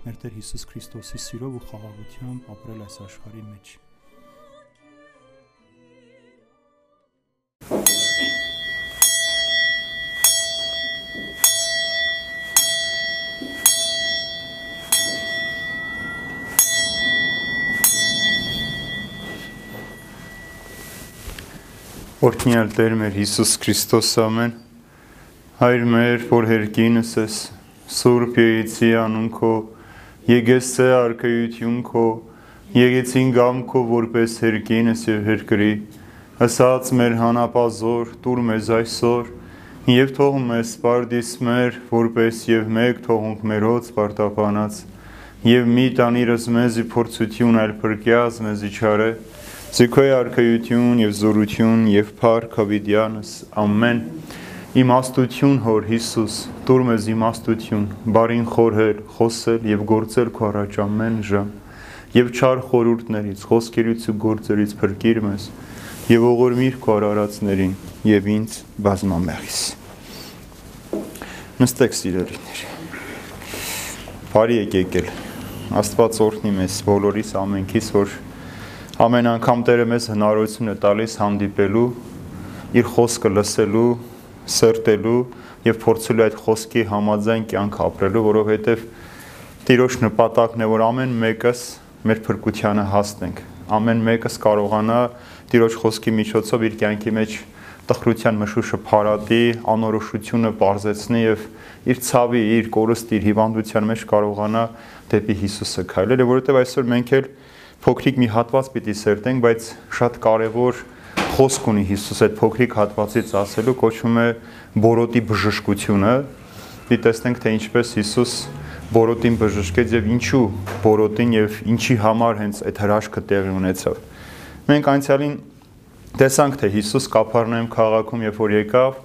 մեր Տեր Հիսուս Քրիստոսի սիրով ու խաղաղությամբ ապրել այս աշխարհի մեջ։ Օրհնյալ Տեր մեր Հիսուս Քրիստոս ամեն Հայր մեր, որ հերկինս ես, Սուրբ Եղեցի անուն քո, Եկեսցե արքայություն քո, Եկեցին գամ քո որպես հերկինս եւ հերկրի, Հսած մեր հանապազոր, տուր մեզ այսօր, եւ թող մեզ սպարդիս մեր, որպես եւ մեկ թողունք մերոց պարտապանած, եւ մի տանիրս մեզի փորձություն այլ փրկյաց մեզի չարե, Զիքոյ արքայություն եւ զորություն եւ փառք հավիդյանս ամեն Իմաստություն հոր Հիսուս, տուր մեզ իմաստություն, բարին խորհել, խոսել եւ գործել քո առաջ ամեն ժամ։ Եվ չար խորուրդներից, խոսքերից ու գործերից փրկիր մեզ եւ ողորմիր քո արարածներին եւ ինձ բազմամեղիս։ Նստեք սիրելիներ։ Բարի եկեք։ Աստված օրհնի մեզ բոլորիս ամենքից, որ ամեն անգամ Տերը մեզ հնարավորություն է տալիս հանդիպելու, իր խոսքը լսելու սրտելու եւ փորձելու այդ խոսքի համաձայն կյանք ապրելու, որովհետեւ Տիրոջ նպատակն է, որ ամեն մեկս մեր փրկությանը հասնենք։ Ամեն մեկս կարողանա Տիրոջ խոսքի միջոցով իր կյանքի մեջ տխրության մշուշը փարատի, անորոշությունը բարձեցնի եւ իր ցավի, իր կորստի, իր հիվանդության մեջ կարողանա դեպի Հիսուսը քայլել, որովհետեւ այսօր մենք էլ փոքրիկ մի հատված պիտի սերտենք, բայց շատ կարեւոր խոսք ունի Հիսուս այդ փոքրիկ հատվածից ասելու կոչվում է բորոտի բժշկությունը։ Դի տեսնենք թե ինչպես Հիսուս բորոտին բժշկեց եւ ինչու բորոտին եւ ինչի համար հենց այդ հրաշքը տեղի ունեցավ։ Մենք անցյալին տեսանք թե Հիսուս Կափառնայում քաղաքում երբ որ եկավ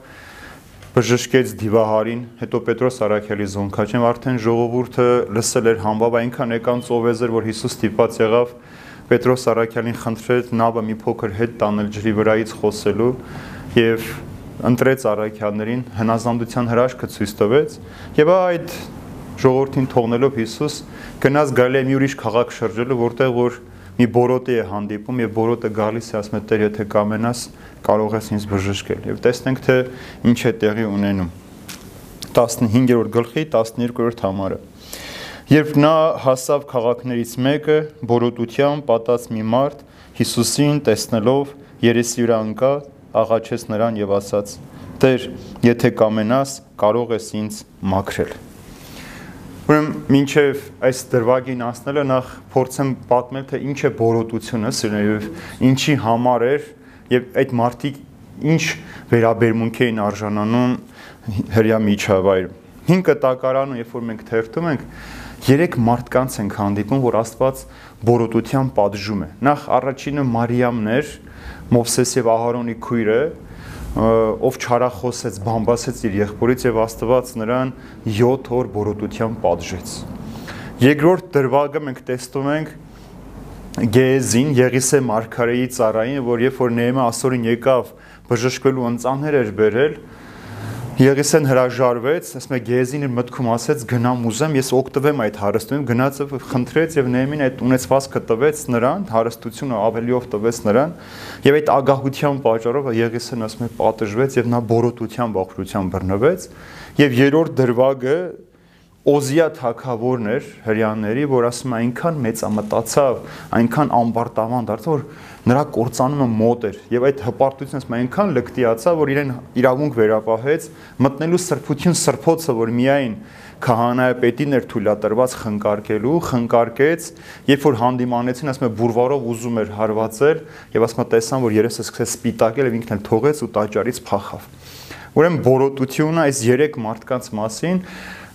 բժշկեց դիվահարին, հետո Պետրոս Արաքյալի զոնքաչեմ արդեն ժողովուրդը լսել էր համբավ այնքան եկան ծովեզեր որ Հիսուս ստիպած եղավ Պետրոս Արաքյանին խնդրեց նավը մի փոքր հետ տանել ջրի վրայից խոսելու եւ ընտրեց Արաքյաններին հնազանդության հրաշքը ցույց տվեց եւ այդ ժողովրդին թողնելով Հիսուս գնաց Գալիլեի ուրիշ քաղաք շրջելու որտեղ որ մի բորոտի է հանդիպում եւ բորոտը գալիս է ասում է Տեր եթե կամենաս կարող ես ինձ բժշկել եւ տեսնենք թե ինչ է տեղի ունենում 15-րդ գլխի 12-րդ համարը Երբ նա հասավ քաղաքներից մեկը, բորոտությամբ պատած մի մարդ Հիսուսին տեսնելով երեսի վրա ընկա, աղաչեց նրան եւ ասաց. «Տեր, եթե կամենաս, կարող ես ինձ մաքրել»։ Ուրեմն ինչեվ այս դրվագին անցնելը նախ փորձեմ պատմել թե ինչ է բորոտությունը, սիրելիներ, ինչի համար էր եւ այդ մարդիկ ինչ վերաբերմունք էին արժանանում հрья միջավայր։ Հին կտակարանը, երբ որ մենք թերթում ենք, երեք մարդկանց ենք հանդիպում, որ Աստված բորոտության պատժում է։ Նախ առաջինը Մարիամն էր, Մովսես եւ Ահարոնի քույրը, ով չարախոսեց, բամբասեց իր եղբորից եւ Աստված նրան 7 օր բորոտության պատժեց։ Երկրորդ դրվագը մենք տեսնում ենք Գեզին, Եղիսե Մարգարեի ծառային, որ երբ որ Նեեմը ասորին եկավ բժշկվելու ընծաններ էր բերել, Եղիսեն հրաժարվեց, ասում է Գեզին իր մտքում ասեց գնամ ուզեմ, ես օգտվեմ այդ հարստությունում, գնաց խնդրեց եւ Նեմին այդ ունեցվածքը տվեց նրան, հարստությունը ավելիով տվեց նրան եւ այդ ագահության պատճառով Եղիսեն ասում է պատժվեց եւ նա բորոտության բախրության բռնվեց եւ երրորդ դրվագը Օզիա թակավորն էր հрьяաների, որ ասում է այնքան մեծամտացավ, այնքան ամբարտավան դարձավ, որ նրա կործանումը մոտ էր եւ այդ հպարտությունը ասում այնքան լկտիացա, որ իրեն իրավունք վերապահեց մտնելու սրբություն սրբոցը, որ միայն քահանայապետին էր թույլատրված խնկարկելու, խնկարկեց, երբ որ հանդիմանեցին, ասում է բուրվարով ուզում էր հարվածել եւ ասում է տեսան, որ երեսը սկսեց սպիտակել եւ ինքն էլ թողեց ու տաճարից փախավ։ Ուրեմն բորոտությունը այս 3 մարդկանց մասին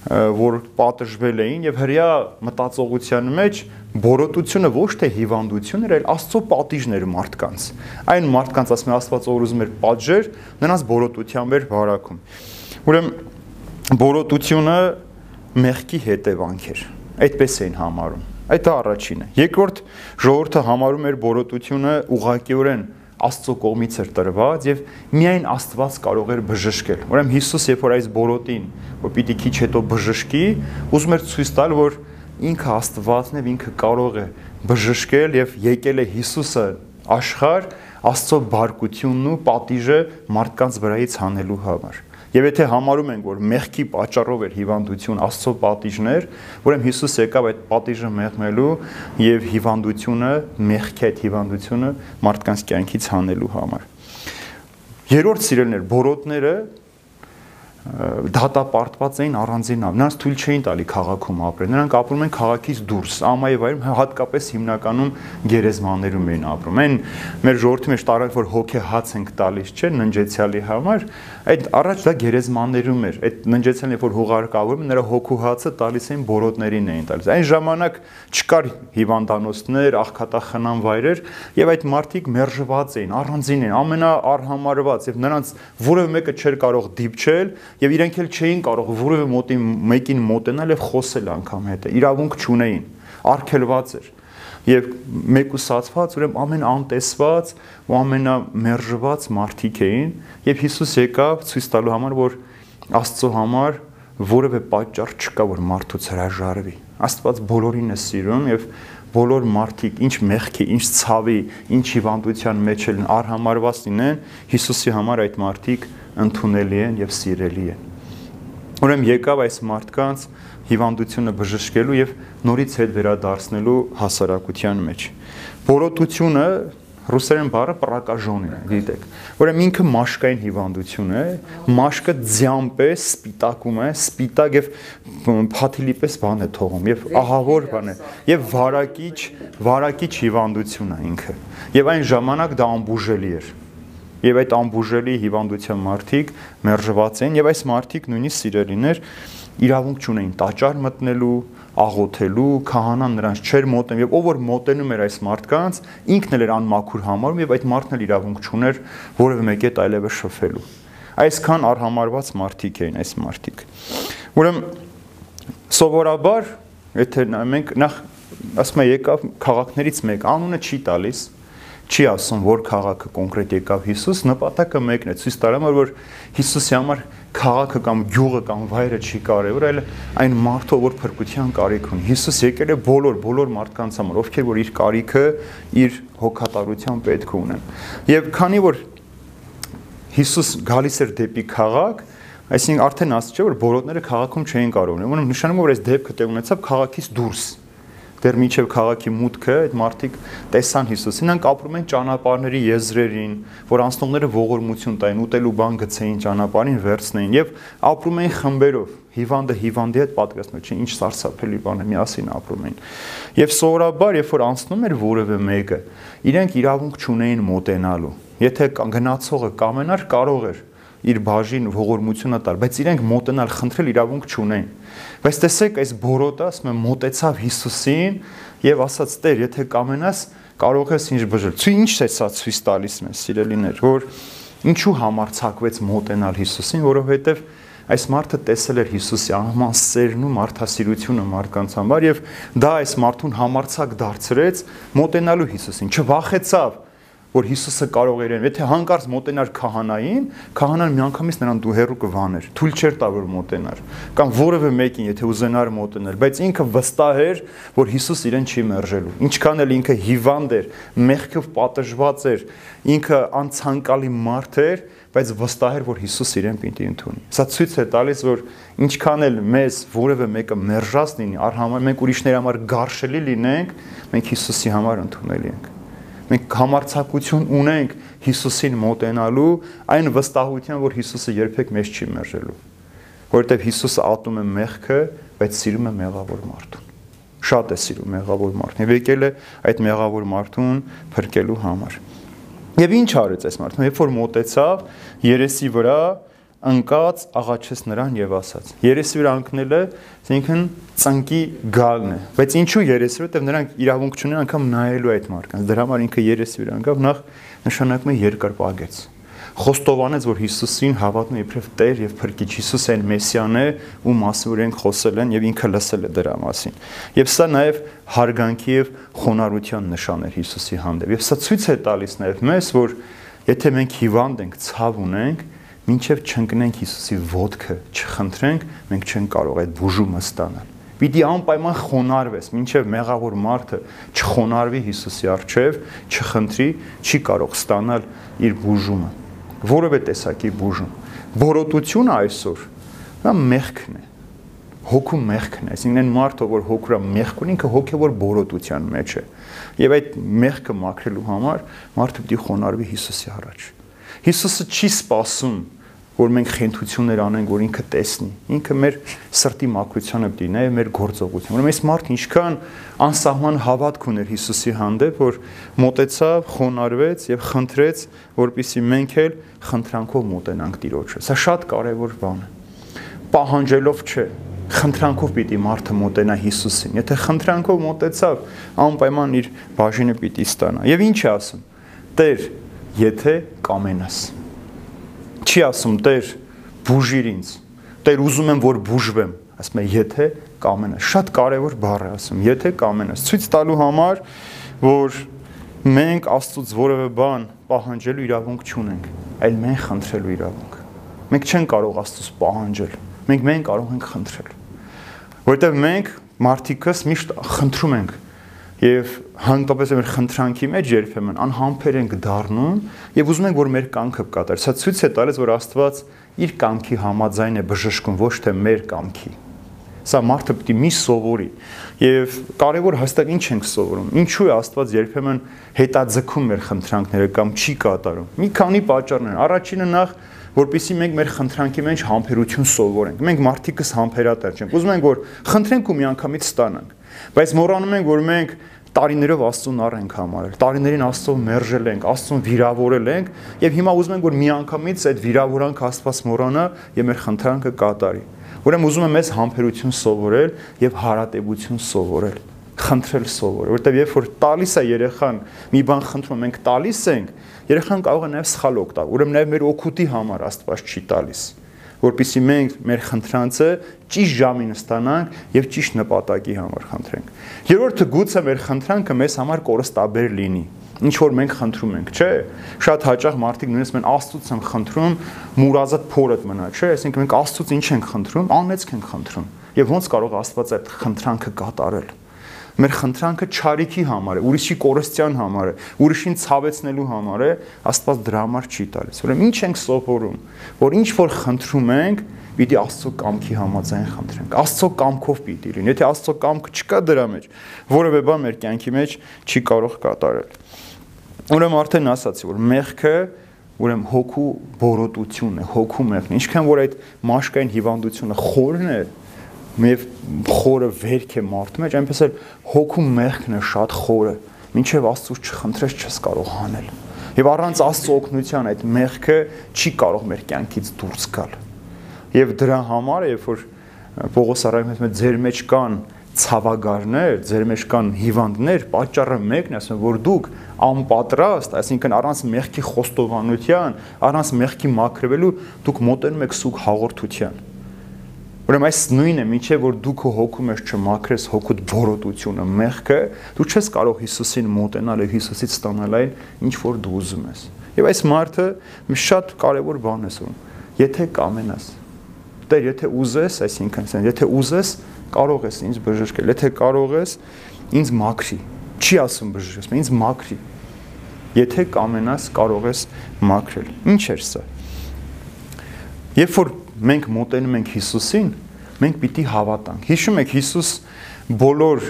որ պատժվել էին եւ հрья մտածողության մեջ բորոտությունը ոչ թե հիվանդություն էր, այլ Աստծո պատիժն էր մարդկանց։ Այն մարդկանց ասում է Աստված որ ուզում էր պատժեր, նրանց բորոտությամբ էր վարակում։ Ուրեմն բորոտությունը մեղքի հետևանք էր։ Այդպես էին համարում։ Այդ առաջինը։ Երկրորդ ժողովուրդը համարում էր բորոտությունը ուղղակիորեն Աստծո կողմից էր տրված եւ միայն Աստված կարող էր բժշկել։ Ուրեմն Հիսուս երբ որ այս բորոտին, որ պիտի քիչ հետո բժշկի, ուզում էր ցույց տալ, որ ինքը Աստվածն է, ինքը կարող է բժշկել եւ եկել է Հիսուսը աշխարհ Աստծո բարկությունն ու պատիժը մարդկանց վրայից հանելու համար։ Եվ եթե համարում ենք, որ մեղքի պատճառով էր հիվանդություն Աստծո պատիժներ, ուրեմն Հիսուս եկավ այդ պատիժը մեղմելու եւ հիվանդությունը, մեղքի այդ հիվանդությունը մարդկանց կյանքից հանելու համար։ Երրորդ սիրելներ, բորոտները դատապարտված էին առանձինավ։ Նրանց թույլ չէին տալի քաղաքում ապրել։ Նրանք ապրում են քաղաքից դուրս, ամայվայրում հատկապես հիմնականում գերեզմաներում էին ապրում։ Այն մեր ժողովրդի մեջ տարակ որ հոգե հաց ենք տալիս, չէ, ննջեցյալի համար, այդ առաջ դա գերեզմաներում էր։ Այդ ննջեցյալն երբ որ հուղարկավորում նրա հոգու հացը տալիս էին բորոտներին էին տալիս։ Այն ժամանակ չկար հիվանդանոցներ, աղքատախնամ վայրեր, եւ այդ մարդիկ մերժված էին, առանձին էին, ամենաարհամարված եւ նրանց որևէ մեկը չէր կարող դիպչել եւ իրենք էլ չէին կարող որևէ մոտի մեկին մոտենալ եւ խոսել անգամ հետը։ Իրավունք չունեին, արգելված էր եւ մեկուսացված, ուրեմն ամեն անտեսված ու ամենամերժված մարդիկ էին եւ Հիսուս եկավ ցույց տալու համար, որ Աստծո համար որևէ պատճառ չկա, որ մարդուց հրաժարվի։ Աստված բոլորին է սիրում եւ բոլոր մարդիկ ինչ մեղքի, ինչ ցավի, ինչ հիվանդության մեջ են արհամարված լինեն, Հիսուսի համար այդ մարդիկ ընդունելի են եւ սիրելի են։ Ուրեմն եկավ այս մարդկանց հիվանդությունը բժշկելու եւ նորից հետ վերադարձնելու հասարակության մեջ։ Բորոտությունը ռուսերեն բառը պրակաժոնին է, գիտեք։ Ուրեմն ինքը մաշկային հիվանդություն է, մաշկը ձյամբ է, սպիտակում է, սպիտակ եւ փաթիլի պես բան է թողում եւ ահավոր բան է եւ վարակիչ, վարակիչ հիվանդություն է ինքը։ Եվ այն ժամանակ դա ամբուժելի էր եւ այդ ամբուժելի հիվանդության մարդիկ մերժված են եւ այս մարդիկ նույնիսկ սիրելիներ իրավունք չունեին տաճար մտնելու, աղոթելու, քահանան նրանց չէր մոտենում եւ ով որ մոտենում էր այս մարդկանց, ինքն էլ էր անմաքուր համարում եւ այդ մարդն էլ իրավունք չուներ որևէ մեկի հետ այլևս շփվելու։ Այսքան արհամարված մարդիկ էին այս մարդիկ։ Ուրեմն սովորաբար, եթե մենք նախ ասում եմ եկավ քաղաքներից մեկ անունը չի տալիս, չի ասում, որ քաղաքը կոնկրետ եկավ Հիսուս, նպատակը մեկն է, ցույց տարամ որ Հիսուսի համար քաղաքը կամ գյուղը կամ վայրը չի կարևոր, այլ այն մարդը, որ փրկության կարիք ունի։ Հիսուս եկել է բոլոր բոլոր մարդկանց համար, ովքեր որ իր կարիքը, իր հոգատարության պետք ունեն։ Եվ քանի որ Հիսուս գալիս էր դեպի քաղաք, այսինքն արդեն ասած չէ որ բոլորները քաղաքում չէին կարող ունենալ, ուրեմն նշանակում որ այս դեպքը տեղ ունեցավ քաղաքից դուրս դեռ միջև քաղաքի մուտքը այդ մարդիկ տեսան Հիսուսին, նրանք ապրում են ճանապարհների եզրերին, որ անցնողները ողորմություն տային, ուտելու բան գցեին ճանապարհին, վերցնեին եւ ապրում էին խմբերով։ Հիվանդը հիվանդի հետ պատկերացնում չէ, ինչ սարսափելի բան է, միասին ապրում էին։ Եվ սովորաբար, երբ որ անցնում էր որևէ մեկը, իրենք իրավունք չունեին մոտենալու։ Եթե գնացողը կամենար, կարող էր իր բաժին ողորմությունը տալ, բայց իրենք մոտենալ խնդրել իրավունք չունեն։ Բայց տեսեք, այս բորոտը ասում եմ մոտեցավ Հիսուսին եւ ասաց. «Տեր, եթե կամենաս, կարող ես ինձ բժշկել»։ Ցույց ինչ է սա ցույց տալիս մեզ, սիրելիներ, որ ինչու համարցակվեց մոտենալ Հիսուսին, որովհետեւ այս մարդը տեսել էր Հիսուսի անհման սերն ու մարդասիրությունը մարդկանց համար եւ դա այս մարդուն համարցակ դարձրեց մոտենալու Հիսուսին։ Չվախեցավ որ Հիսուսը կարող էր, եթե հանկարծ մոտենար քահանային, քահանան միանգամից նրան դու հերու կվաներ, թույլ չէր տա որ մոտենար, կամ որևէ մեկին, եթե ուզենար մոտենել, բայց ինքը վստահ էր, որ Հիսուս իրեն չի մերժելու։ Ինչքան էլ ինքը հիվանդ էր, մեղքով պատժված էր, ինքը անցանկալի մարդ էր, բայց վստահ էր, որ Հիսուս իրեն պիտի ընդունի։ Սա ցույց է տալիս, որ ինչքան էլ մեզ որևէ մեկը մերժած լինի, արհամար մենք ուրիշների համար գարշելի լինենք, մենք Հիսուսի համար ընդունելի ենք մենք համարցակություն ունենք Հիսուսին մոտենալու այն վստահության, որ Հիսուսը երբեք մեզ չի մերժելու։ Որովհետև Հիսուսը ատում է մեղքը, բայց սիրում է մեղավոր մարդուն։ Շատ է սիրում մեղավոր մարդուն։ Եվ եկել է այդ մեղավոր մարդուն փրկելու համար։ Եվ ինչ արեց այս մարդը։ Երբ որ մոտեցավ երեսի վրա ընկած աղաչեց նրան եւ ասաց. Երեսի վրա ընկնելը, այսինքն ծնկի գալն է։ Բայց ինչու երեսի վրա, որտեղ նրանք իրավունք չունեն անգամ նայելու այդ մարդկանց։ Դրա համար ինքը երեսի վրա ընկավ, նախ նշանակում է երկար պագեց խոստովանեց, որ Հիսուսին հավատում է իբրև Տեր եւ Փրկիչ Հիսուս այն Մեսիան է, ում որ ենք խոսել են եւ ինքը լսել է դրա մասին։ Եվ սա նաեւ հարգանքի եւ խոնարհության նշան է Հիսուսի հանդեպ։ Եվ սա ցույց է տալիս նաեւ մեզ, որ եթե մենք հիվանդ ենք, ցավ ունենք, մինչև չընկնենք Հիսուսի ոտքը, չխնդրենք, մենք չենք կարող այդ բուժումը ստանալ։ Պիտի անպայման խոնարհվես, մինչև մեղավոր մարդը չխոնարհվի Հիսուսի առջև, չխնդրի, չի կարող ստանալ իր բուժումը որևէ տեսակի բուժում։ Բորոտությունը այսօր դա մեղքն է։ Հոգու մեղքն է, այսինքն այն մարդը, որ հոգուրա մեղք ունի, ինքը հոգևոր բորոտության մեջ է։ Եվ այդ մեղքը մաքրելու համար մարդը պիտի խոնարհվի Հիսուսի առաջ։ Հիսուսը չի սпасում, որ մենք խենթություններ անենք, որ ինքը տեսնի։ Ինքը մեր սրտի մաքրությանը պետք է նայ, մեր գործողությունը։ Ուրեմն այս մարդը ինչքան անսահման հավատք ուներ Հիսուսի հանդեպ, որ մտեցավ, խոնարհվեց եւ խնդրեց, որպիսի մենք էլ խնդրանքով մտենանք Տիրոջը։ Սա շատ կարեւոր բան է։ Պահանջելով չէ, խնդրանքով պիտի մարդը մտենա Հիսուսին։ Եթե խնդրանքով մտեցավ, անպայման իր բաժինը պիտի ստանա։ Եվ ինչ է ասում։ Տեր, եթե կամենաս չի ասում Տեր բուժիր ինձ։ Տեր ուզում եմ որ բուժվեմ, ասում է եթե կամենաս։ Շատ կարևոր բառ է ասում, եթե կամենաս։ Ցույց տալու համար, որ մենք Աստծոց որևէ բան պահանջելու իրավունք չունենք, այլ մենք խնդրելու իրավունք։ Մենք չենք կարող Աստծոց պահանջել։ Մենք մենք կարող ենք խնդրել։ Որտեվ մենք մարդիկս միշտ խնդրում ենք եւ հանդիպես մեր խնդրանքի մեջ երբեմն անհամբեր ենք դառնում եւ ուզում ենք որ մեր կամքը կատարի։ Սա ցույց է տալիս որ Աստված իր կամքի համաձայն է բժշկում ոչ թե մեր կամքի։ Սա մարդը պիտի մի սովորի եւ կարեւոր հստակ ինչ ենք սովորում։ Ինչու է Աստված երբեմն հետաձգում մեր խնդրանքները կամ չի կատարում։ Մի քանի պատճառներ։ Առաջինը նախ որpիսի մենք մեր խնդրանքի մեջ համբերություն սովորենք։ Մենք մարդիկս համբերատար չենք։ Ուզում ենք որ խնդրենք ու միանգամից ստանանք։ Բայց մոռանում ենք, որ մենք տարիներով Աստծուն առ ենք համարել։ Տարիներին Աստծով մերժել ենք, Աստծուն վիրավորել ենք եւ հիմա ուզում ենք որ միանգամից այդ վիրավորանք Աստված մոռանա եւ մեր խնդրանքը կատարի։ Ուրեմն ուզում եմ մեզ համբերություն սովորել եւ հարատեվություն սովորել խնդրել սովորել, որովհետեւ երբ որ տալիս է երեխան մի բան խնդրում մենք տալիս ենք, երեխան կարող է նաեւ սխալ օգտագործել։ Ուրեմն նաեւ մեր օգուտի համար Աստված չի տալիս որpիսի մենք մեր խնդրանցը ճիշտ ժամին ստանանք եւ ճիշտ նպատակի համար խնդրենք։ Երրորդը գուցե մեր խնդրանքը մեզ համար կորստաբեր լինի ինչ որ մենք խնդրում ենք, չէ՞։ Շատ հաճախ մարդիկ նույնիսկ մեն Աստծուց են խնդրում, մուրազատ փորդ մնա, չէ՞։ Այսինքն մենք Աստծուց ինչ ենք խնդրում, անեծք ենք խնդրում։ Եվ ոնց կարող Աստված այդ խնդրանքը կատարել մեր խնդրանքը ճարիքի համար է, ուրիշի կորստյան համար է, ուրիշին ցավեցնելու համար է, Աստված դրա համար չի տալիս։ Ուրեմն ինչ ենք սովորում, որ ինչ որ խնդրում ենք, պիտի Աստծո կամքի համաձայն խնդրենք։ Աստծո կամքով պիտի լինի։ Եթե Աստծո կամքը չկա դրա մեջ, որևէ բան մեր կյանքի մեջ չի կարող կատարել։ Ուրեմն արդեն ասացի, որ մեղքը ուրեմն հոգու բորոտությունն է, հոգու մեղն։ Ինչքան որ այդ մաշկային հիվանդությունը խորն է, եւ խորը վերք է մարդու մեջ, այնպես էլ հոգու մեղքն է շատ խորը։ Մինչև Աստծուց չխնդրես չես կարող հանել։ Եվ առանց Աստծո օգնության այդ մեղքը չի կարող մեր կյանքից դուրս գալ։ Եվ դրա համար, երբ որ Պողոս առայմից մեծ ձեր մեջ կան ցավագարներ, ձեր մեջ կան հիվանդներ, պատճառը մեկն է, ասում որ դուք անպատրաստ, այսինքն առանց մեղքի խոստովանության, առանց մեղքի մաքրվելու դուք մոտենում եք սուկ հաղորդության Ուրեմն այս նույնը, միջև որ դու քո հոգու մեջ չմաքրես հոգուտ բորոտությունը, մեղքը, դու չես կարող Հիսուսին մոտենալ եւ Հիսուսից ստանալ այն, ինչ որ դու ուզում ես։ Եվ այս մարդը մի շատ կարևոր բան է ասում։ Եթե կամենաս, Տեր, եթե ուզես, այսինքն եթե ուզես, կարող ես ինձ բժշկել, եթե կարող ես, ինձ մաքրի։ Չի ասում բժշկես, ինձ մաքրի։ Եթե կամենաս, կարող ես մաքրել։ Ինչ է սա։ Երբ որ մենք մոտենում ենք Հիսուսին, մենք պիտի հավատանք։ Հիշում եք Հիսուս բոլոր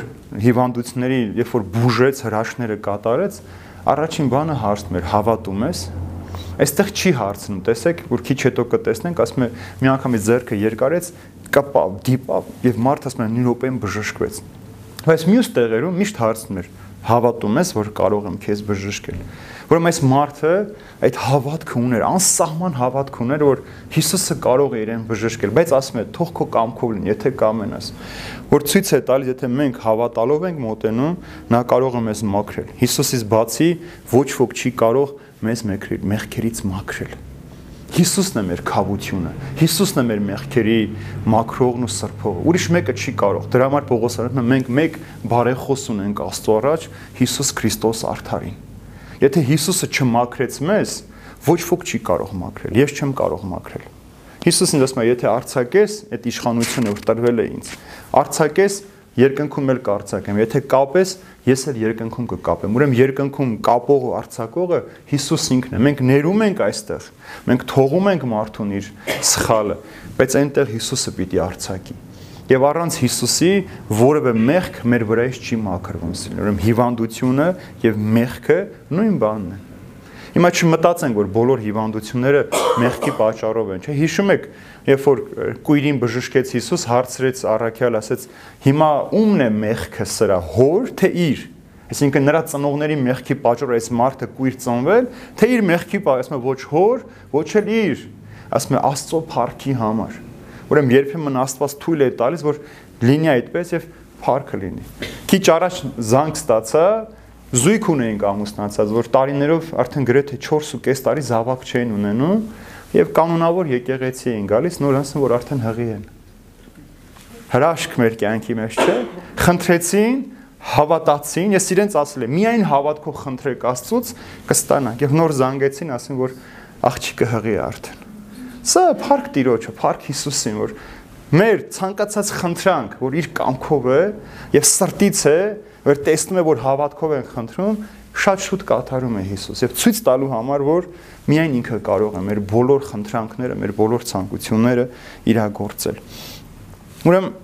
հիվանդությունների, երբ որ բուժեց, հրաշքները կատարեց, առաջին բանը հարցնում էր՝ հավատում ես։ Այստեղ չի հարցնում, տեսեք, որ քիչ հետո կտեսնենք, ասում է մի անգամից ձեռքը երկարեց, կպավ, դիպավ եւ մարդը ասում է նույն րոպեին բժշկվեց։ Բայց մյուս տեղերում միշտ հարցնում էր՝ Հավատում ես, որ կարող եմ քեզ բժշկել։ Ուրեմն այս մարդը այդ հավատքը ուներ, անսահման հավատք ուներ, որ Հիսուսը կարող է իրեն բժշկել, բայց ասում է, թող քո կամքով լինի, եթե կամենաս։ Որ ցույց է տալիս, եթե մենք հավատալով ենք մոտենում, նա կարող է մեզ մաքրել։ Հիսուսից բացի ոչ ոք չի կարող մեզ մաքրել, մեղքերից մաքրել։ Հիսուսն է մեր խավությունը։ Հիսուսն է մեր մեղքերի մաքրողն ու սրբողը։ Ուրիշ մեկը չի կարող։ Դրա համար Պողոս ասում է մենք մեկ բարեխոս ունենք Աստծո առաջ Հիսուս Քրիստոս արդարին։ Եթե Հիսուսը չմաքրեց մեզ, ոչ ոք չի կարող մաքրել։ Ես չեմ կարող մաքրել։ Հիսուսն ասում է, եթե արցակես, այդ իշխանությունը որ տրվել է ինձ, արցակես երկնքում էլ կարծակեմ։ Եթե կապես, ես էլ երկնքում կկապեմ։ Ուրեմն երկնքում կապողը, արցակողը Հիսուս ինքն է։ Մենք ներում ենք այստեղ։ Մենք թողում ենք մարդուն իր սխալը, բայց այնտեղ Հիսուսը պիտի արցակի։ Եվ առանց Հիսուսի որևէ մեղք մեր վրայից չի մաքրվում։ Ուրեմն հիվանդությունը եւ մեղքը նույն բանն է։ Հիմա չմտածենք, որ բոլոր հիվանդությունները մեղքի պատճառով են, չէ՞։ Հիշում եք, երբ որ կույրին բժշկեց Հիսուս, հարցրեց առաքյալ, ասեց. «Հիմա ումն է մեղքը սրա, հոր թե իր»։ Այսինքն նրա ծնողների մեղքի պատճառով այս մարդը կույր ծնվել, թե իր մեղքի պատճառով, ասում է ոչ հոր, ոչ էլ իր, ասում է Աստծո փառքի համար։ Ուրեմն երբեմն Աստված թույլ է տալիս, որ լինի այդպես եւ փառքը լինի։ Քիչ առաջ զանգ ստացա, զույգ ունեինք ամուսնացած, որ տարիներով արդեն գրեթե 4.5 տարի զավակ չէին ունենում եւ կանոնավոր եկեղեցի էին գալիս, նոր ասում որ արդեն հղի են։ Հրաշք մեր կյանքի մեջ չէ։ Խնդրեցին, հավատացին, ես իրենց ասել եմ, միայն հավատքով խնդրեք Աստծուց կստանաք։ Եվ նոր զանգեցին, ասին որ աղջիկը հղի է արդեն։ Սա փառք Տիրոջը, փառք Հիսուսին, որ մեր ցանկացած խնդրանք, որ իր կամքով է եւ սրտից է, որ տեսնում է, որ հավատքով են խնդրում, շատ շուտ կատարում է Հիսուս եւ ցույց տալու համար, որ միայն ինքը կարող է մեր բոլոր խնդրանքները, մեր բոլոր ցանկությունները իրագործել։ Ուրեմն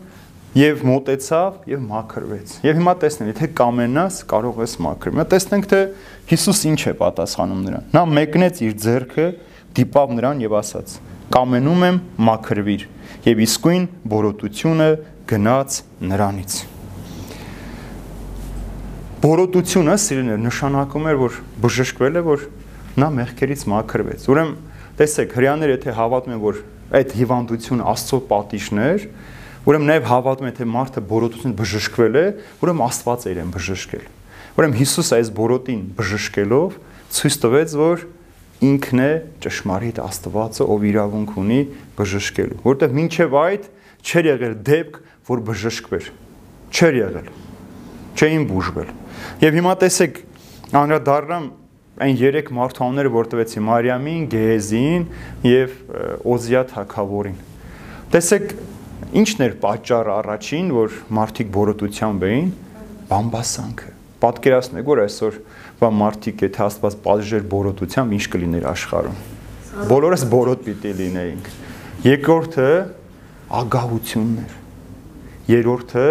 եւ մոտեցավ եւ մաքրվեց։ Եվ հիմա տեսնենք, եթե կամենաս, կարող ես մաքրել։ Հիմա տեսնենք, թե Հիսուս ինչ է պատասխանում նրան։ Նա մեկնեց իր ձեռքը դիպավ նրան եւ ասաց. «Կամենում եմ, մաքրվիր»։ Եվ իսկույն բորոտությունը գնաց նրանից։ Բորոտությունը սիրելիներ նշանակում էր, որ բժշկվել է, որ նա մեղքերից մաքրվեց։ Ուրեմն, տեսեք, հрьяաները եթե հավատում են, որ այդ հիվանդությունը Աստծո պատիժն էր, ուրեմն նաև հավատում են, թե մարդը բորոտությունից բժշկվել է, ուրեմն Աստված է իրեն բժշկել։ Ուրեմն Հիսուս այս բորոտին բժշկելով ցույց տվեց, որ ինքն է ճշմարիտ Աստվածը, ով իրավունք ունի բժշկելու, որտեղ մինչև այդ չեր եղել դեպք, որ բժշկվեր։ Չեր եղել։ Չէին բուժվել։ Եվ հիմա տեսեք, անդրադառնամ այն երեք մարդաները, որ տվեցի Մարիամին, Գեհեզին եւ Օզիա թագավորին։ Տեսեք, ինչն էր պատճառը առաջին, որ մարդիկ բորոտությամբ էին, բամբասանքը։ Պատկերացնեք, որ այսօր բա մարդիկ եթե Աստված պատժեր բորոտությամբ ինչ կլիներ աշխարհում։ Բոլորս բորոտ պիտի լինեինք։ Երկրորդը ագահությունն էր։ Երրորդը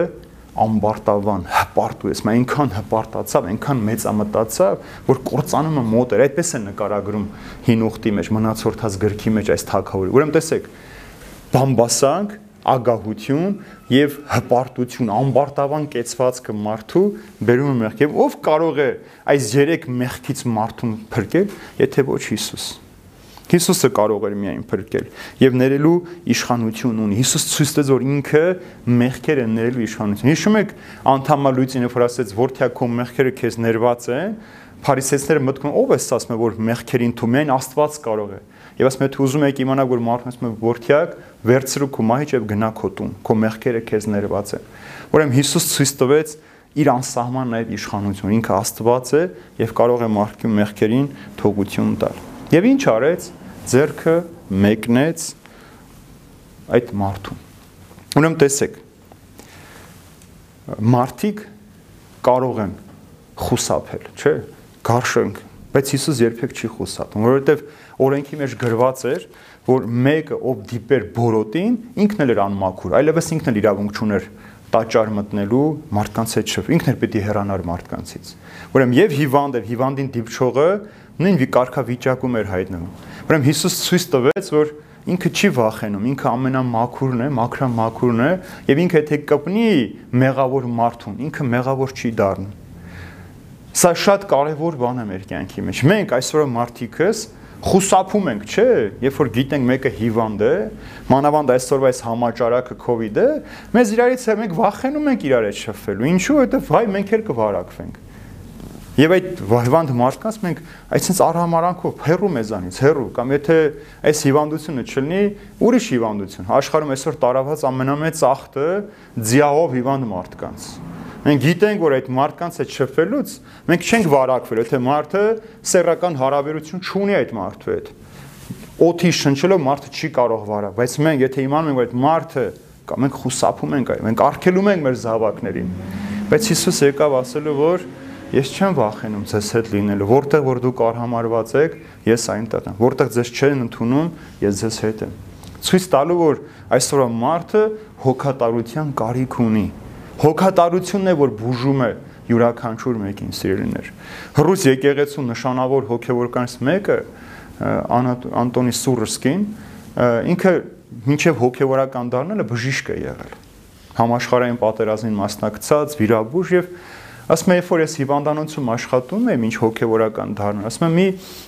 ամբարտավան հպարտու ես, մա այնքան հպարտացավ, այնքան մեծամտացավ, որ կործանումը մոտ էր, այդպես է նկարագրում հին ուխտի մեջ, մնացորդած գրքի մեջ այս թակավորը։ Ուրեմն տեսեք, բամբասանք ագահություն եւ հպարտություն, ամբարտավան կեցվածքը մարդու բերում է մեղք։ Եվ ով կարող է այս երեք մեղքից մարդուն փրկել, եթե ոչ Հիսուս։ Հիսուսը կարող էր միայն փրկել եւ ներելու իշխանություն ունի։ Հիսուս ցույց տվեց, որ ինքը մեղքերը ներելու իշխանություն։ Հիշում եք անդամալույցին, որ ասեց, որթյա քո մեղքերը քեզ ներված են, Փարիսեցիները մտքում ով է ասում է, որ մեղքերին թու միայն Աստված կարող է։ Եվ ասում է, თუ ուզում եք իմանալ, որ մարդն ասում է, որթյակ, վերցրու քո մահիճ եւ գնա քո տուն, քո մեղքերը քեզ ներված են։ Ուրեմն Հիսուս ցույց տվեց իր անսահման նաև իշխանություն, ինքը Աստված է եւ կարող է մարդկի մեղքերին թողություն տալ։ Եվ ինչ արեց, ձերքը մեկնեց այդ մարդուն։ Ուրեմն տեսեք, մարդիկ կարող են խուսափել, չէ՞, գարշենք, բայց Հիսուս երբեք չի խուսափում, որովհետև օրենքի մեջ գրված էր, որ մեկը ով դիպեր բորոտին, ինքն էլ էր անմաքուր, այլևս ինքն էլ իրավունք չուներ տաճար մտնելու մարդկանց հետ շփ, ինքն էլ պիտի հեռանար մարդկանցից։ Ուրեմն եւ հիվանդ էր, հիվանդին դիպչողը նույն վիկարքավիճակում էր հայտնվում։ Ուրեմն Հիսուս ցույց տվեց, որ ինքը չի վախենում, ինքը ամենամաքուրն է, մաքրամաքուրն է, եւ ինքը եթե կպնի մեղավոր մարդուն, ինքը մեղավոր չի դառնում։ Սա շատ կարևոր բան է մեր կյանքի մեջ։ Մենք այսօր մարդիկս խուսափում ենք, չէ, երբ որ գիտենք մեկը հիվանդ է, մանավանդ այսօրվա այս համաճարակը իդը, մեզ իրարից է մենք վախենում ենք իրար հետ շփվելու։ Ինչու՞, որովհետև վայ մենք էլ կվարակվենք։ Եվ այդ հիվանդ մարդկանց մենք այսպես արհամարանքով հերու մեզանից, հերու կամ եթե այս հիվանդությունը չլինի, ուրիշ հիվանդություն։ Աշխարհում այսօր տարաված ամենամեծ ախտը ձիահով հիվանդ մարդկանց։ Մենք գիտենք, որ այդ մարդկանց հետ շփվելուց մենք չենք վարակվել, եթե մարդը սեռական հարաբերություն չունի այդ մարդու հետ։ Օթի շնչելով մարդը չի կարող վարակ, բայց մենք եթե իմանում ենք, որ այդ մարդը կամ մենք խուսափում ենք այն, մենք արգելում ենք մեր զավակներին։ Բայց Հիսուս եկավ ասելու, որ ես չեմ վախենում ձեզ հետ լինելու, որտեղ որ դուք արհամարված եք, ես այնտեղ եմ, որտեղ ձեզ չեն ընդունում, ես ձեզ հետ եմ։ Ցույց տալու, որ այսօր մարդը հոգատարության կարիք ունի, Հոգատարությունն է, որ բուժում է յուրաքանչյուր մեկին սիրելիներ։ Հռուս եկեղեցու նշանավոր հոգևորականից մեկը Անտոնի Սուրսկին ինքը մինչև հոգևորական դառնալը բժիշկ է եղել։ Համաշխարհային պատերազմին մասնակցած, վիրաբույժ եւ Ասում եմ, երբ որ ես հիվանդանոցում աշխատում եմ, ինչ հոգեվորական դառնում, ասում եմ, մի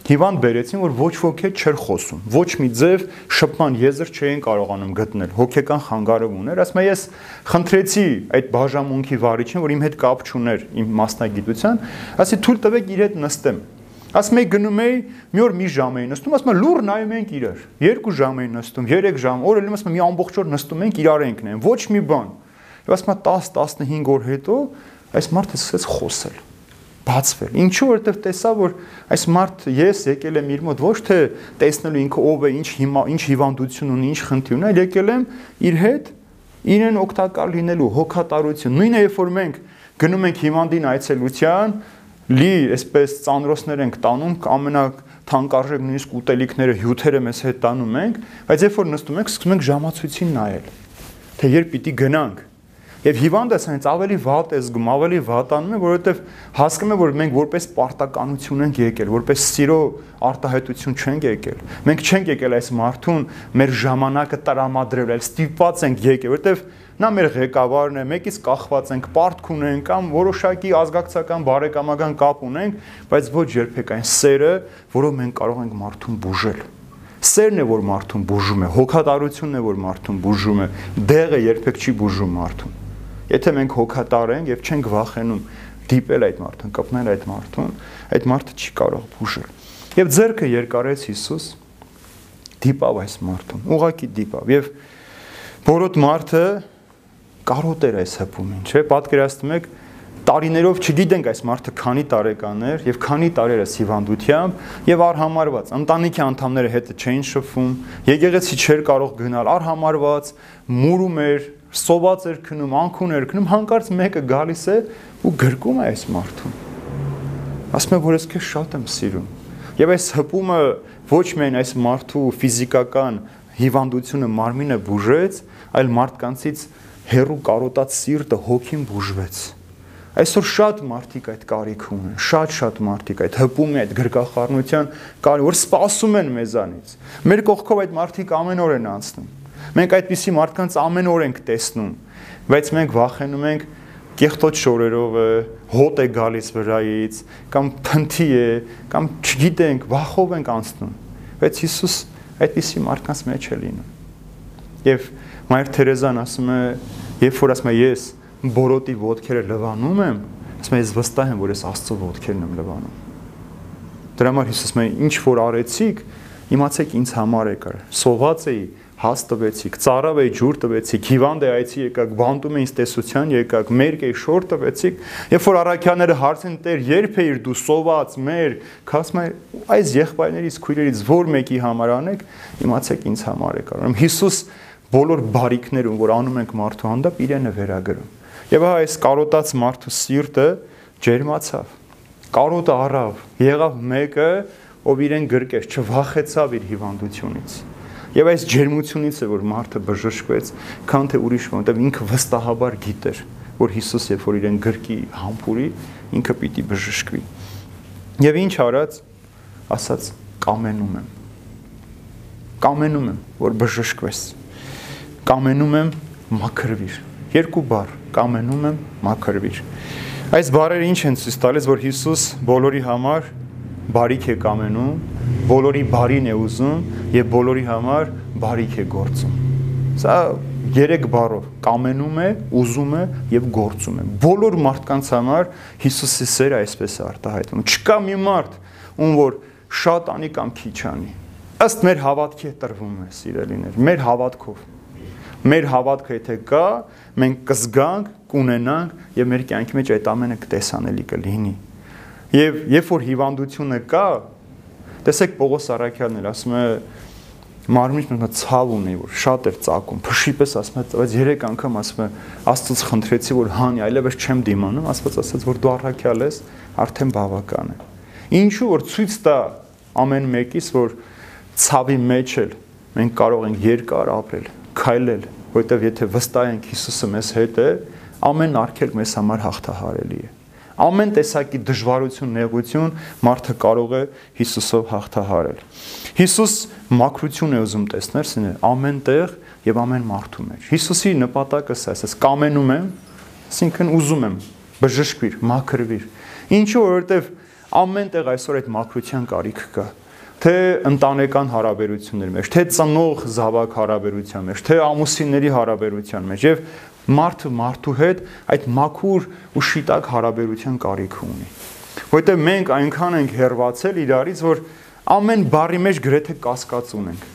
հիվանդ բերեցին, որ ոչ ոք հետ չէր խոսում, ոչ մի ձև շփման եզր չէին կարողանում գտնել, հոգեկան խանգարում ուներ։ Ասում եմ, ես խնդրեցի այդ բաժամունքի վարիչին, որ իմ հետ կապ չուներ իմ մասնագիտության, ասի թույլ տվեք իր հետ նստեմ։ Ասում եմ, գնում էի, մի օր մի ժամ էի նստում, ասում եմ, լուր նայում ենք իրար։ Երկու ժամ էի նստում, 3 ժամ, օրը լույս ասում մի ամբողջ օր նստում ենք, իրար ենք նայում, ոչ մի բան։ Եվ ասում եմ 10-15 օր հետո այս մարդը սկսեց խոսել բացվել։ Ինչու որովհետև տեսա, որ այս մարդ ես եկել եմ իր մոտ ոչ թե տեսնելու ինքը ով է, ինչ հիմա, ինչ հիվանդություն ունի, ինչ խնդիր ունի, այլ եկել եմ իր հետ իրեն օգտակար լինելու հոգատարություն։ Նույնը երբ որ մենք գնում ենք հիվանդին այցելության, լի այսպես ծանրոսներ ենք տանում, ամենա թանկարժեք նույնիսկ ուտելիքները, հյութերը մեզ հետ տանում ենք, բայց երբ որ նստում ենք, սկսում ենք ժամացույցին նայել, թե երբ պիտի գնանք Եվ հիվանդը սրանից ավելի վատ է զգում, ավելի վատանում է, որովհետև հասկանում է, որ մենք որպես պարտականություն ենք եկել, որպես սիրո արտահայտություն չենք եկել։ Մենք չենք եկել այս մարդուն մեր ժամանակը տրամադրել, այլ ստիպված ենք եկել, որովհետև նա մեր ղեկավարն է, մեկից կախված ենք, պարտք ունենք կամ որոշակի ազգակցական բարեկամական կապ ունենք, բայց ոչ երբեք այն սերը, որով մենք կարող ենք մարդուն բուժել։ Սերն է, որ մարդուն բուժում է, հոգատարությունն է, որ մարդուն բուժում է, դեղը երբեք չի բուժում մարդուն։ Եթե մենք հոգատար ենք եւ չենք վախենում դիպել այդ մարդուն, կպնել այդ մարդուն, այդ մարդը չի կարող բուժել։ Եվ ձերքը երկարեց Հիսուս դիպավ այս մարդուն, ուղակի դիպավ եւ որոտ մարդը կարոտ էր այս հպումին, չէ՞, պատկերացնում եք տարիներով չգիտենք այս մարդը քանի տարեկան էր եւ քանի տարերս հիվանդությամբ եւ արհամարված ընտանիքի անդամները հետը չէին շփվում եկեղեցի չէր կարող գնալ արհամարված մուրում էր սոված էր քնում, անքուն էր քնում, հանկարծ մեկը գալիս է ու գրկում է այս մարդուն։ Ասում է, որ ես քեզ շատ եմ սիրում։ Եվ այս հպումը ոչ միայն այս մարդու ֆիզիկական հիվանդությունը մարմինը բուժեց, այլ մարդկանցից հերու կարոտած սիրտը հոգին բուժվեց։ Այսօր շատ մարդիկ այդ կարիք ունեն, շատ-շատ մարդիկ այդ հպումի, այդ գրկախառնության կարիք, որ սպասում են մեզանից։ Մեր կողքով այդ մարդիկ ամեն օր են անցնում Մենք այդպիսի մարդկանց ամեն օր ենք տեսնում, բայց մենք վախենում ենք կեղտոտ շորերով է, հոտ է գալիս վրայից, կամ փնթի է, կամ չգիտենք, վախով ենք անցնում։ Բայց Հիսուս այդպիսի մարդկանց մեջ է լինում։ Եվ Մայր Թերեզան ասում է, երբ որ ասում է ես բորոտի ոդքերը լվանում եմ, ասում է ես վստահ եմ, որ ես Աստծո ոդքերն եմ լվանում։ Դրա համար Հիսուս ասում է, ինչ որ արեցիք, իմացեք ինձ համար եկար։ Սոված էի, հաս տվեցիք, ծարավ էի ջուր տվեցիք, հիվանդ է այցի եկաք, բանտում էի տեսության եկաք, մերկ էի շոր տվեցիք, երբ որ առաքյաները հարցեն Տեր, երբ էիր դու սոված, մեր, քասում է այս եղբայրներից, քույրերից որ մեկի համար անեք, իմացեք ինձ համար եք անում։ Հիսուս բոլոր բարիքներում, որ անում ենք մարդու հանդեպ, իրեն է վերագրում։ Եվ հա այս կարոտած մարդու սիրտը ջերմացավ։ Կարոտը առավ, եղավ մեկը, ով իրեն գրկեց, չվախեցավ իր հիվանդությունից Եվ այս ջերմությունից է որ մարդը բժշկվեց, քան թե ուրիշ որտեղ ինքը վստահաբար գիտեր, որ Հիսուս երբ որ իրեն գրկի համբուրի, ինքը պիտի բժշկվի։ Եվ ինչ արած, ասաց կամենում եմ։ Կամենում եմ, որ բժշկվես։ Կամենում եմ մաքրվիր։ Երկու բառ՝ կամենում եմ, մաքրվիր։ Այս բառերը ինչ են ցույց տալիս, որ Հիսուս բոլորի համար բարիք է կամենում, բոլորի բարին է ուզում եւ բոլորի համար բարիք է գործում։ Սա երեք բառով. Կամենում է, ուզում է եւ գործում է։ Բոլոր մարդկանց համար Հիսուսի սերը այսպես է արտահայտվում։ Չկա մի մարդ, ում որ շատ անի կամ քիչ անի։ Ըստ մեր հավատքի է տրվում է, սիրելիներ, մեր հավատքով։ Մեր հավատքը եթե կա, մենք կզգանք, կունենանք եւ մեր կյանքի մեջ այդ ամենը կտեսանելի կլինի։ Եվ երբ որ հիվանդությունը կա, տեսեք Պողոս Արաքյանն էլ ասում է մարմինը նա ցավ ունի, որ շատ էր ծակում, փշի պես ասում է, բայց 3 անգամ ասում է, Աստծոց խնդրեցի, որ հանի, այլևս չեմ դիմանում, Աստված ասաց, որ դու առաքյալ ես, արդեն բավական է։ Ինչու որ ցույց տա ամեն մեկից, որ ցավի մեջ էլ մենք կարող ենք երկար ապրել, քայլել, որովհետև եթե վստահ ենք Հիսուսը մեզ հետ է, ամեն արգելք մեզ համար հաղթահարելի է ամեն տեսակի դժվարություն, նեղություն մարդը կարող է Հիսուսով հաղթահարել։ Հիսուս մաքրություն է ուզում տեսնել սինը ամեն տեղ եւ ամեն մարդու մեջ։ Հիսուսի նպատակը սա է, կամենում եմ, ասինքն ուզում եմ բժշկվիր, մաքրվիր։ Ինչու որովհետեւ ամեն տեղ այսօր այդ մաքրության կարիք կա թե ընտանեկան հարաբերությունների մեջ, թե ծնող զավակ հարաբերության մեջ, թե ամուսինների հարաբերության մեջ եւ մարդը մարդու հետ այդ մաքուր ու շիտակ հարաբերության կարիք ունի։ Որտեղ մենք այնքան ենք հերվածել իրարից, որ ամեն բարի մեջ գրեթե կասկած ունենք։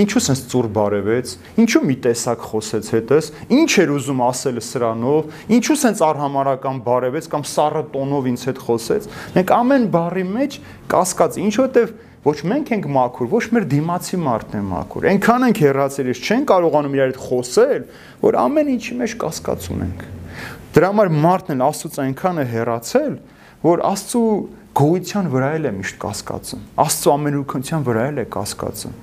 Ինչու sense ծուր բարևեց, ինչու մի տեսակ խոսեց հետս, ինչ էր ուզում ասել սրանով, ինչու sense արհամարական բարևեց կամ սառը տոնով ինձ հետ խոսեց։ Մենք ամեն բարի մեջ կասկած, ինչ որտեվ ոչ մենք ենք մաքուր, ոչ մեր դիմացի մարդն է մաքուր։ Այնքան ենք հեռացել, ես չեն կարողանում իրար հետ խոսել, որ ամեն ինչի մեջ կասկած ունենք։ Դրա համար մարդն էլ Աստծուց այնքան է հեռացել, որ Աստծու գոյության վրա էլ է միշտ կասկածում։ Աստծու ամենուրքնության վրա էլ է կասկածում։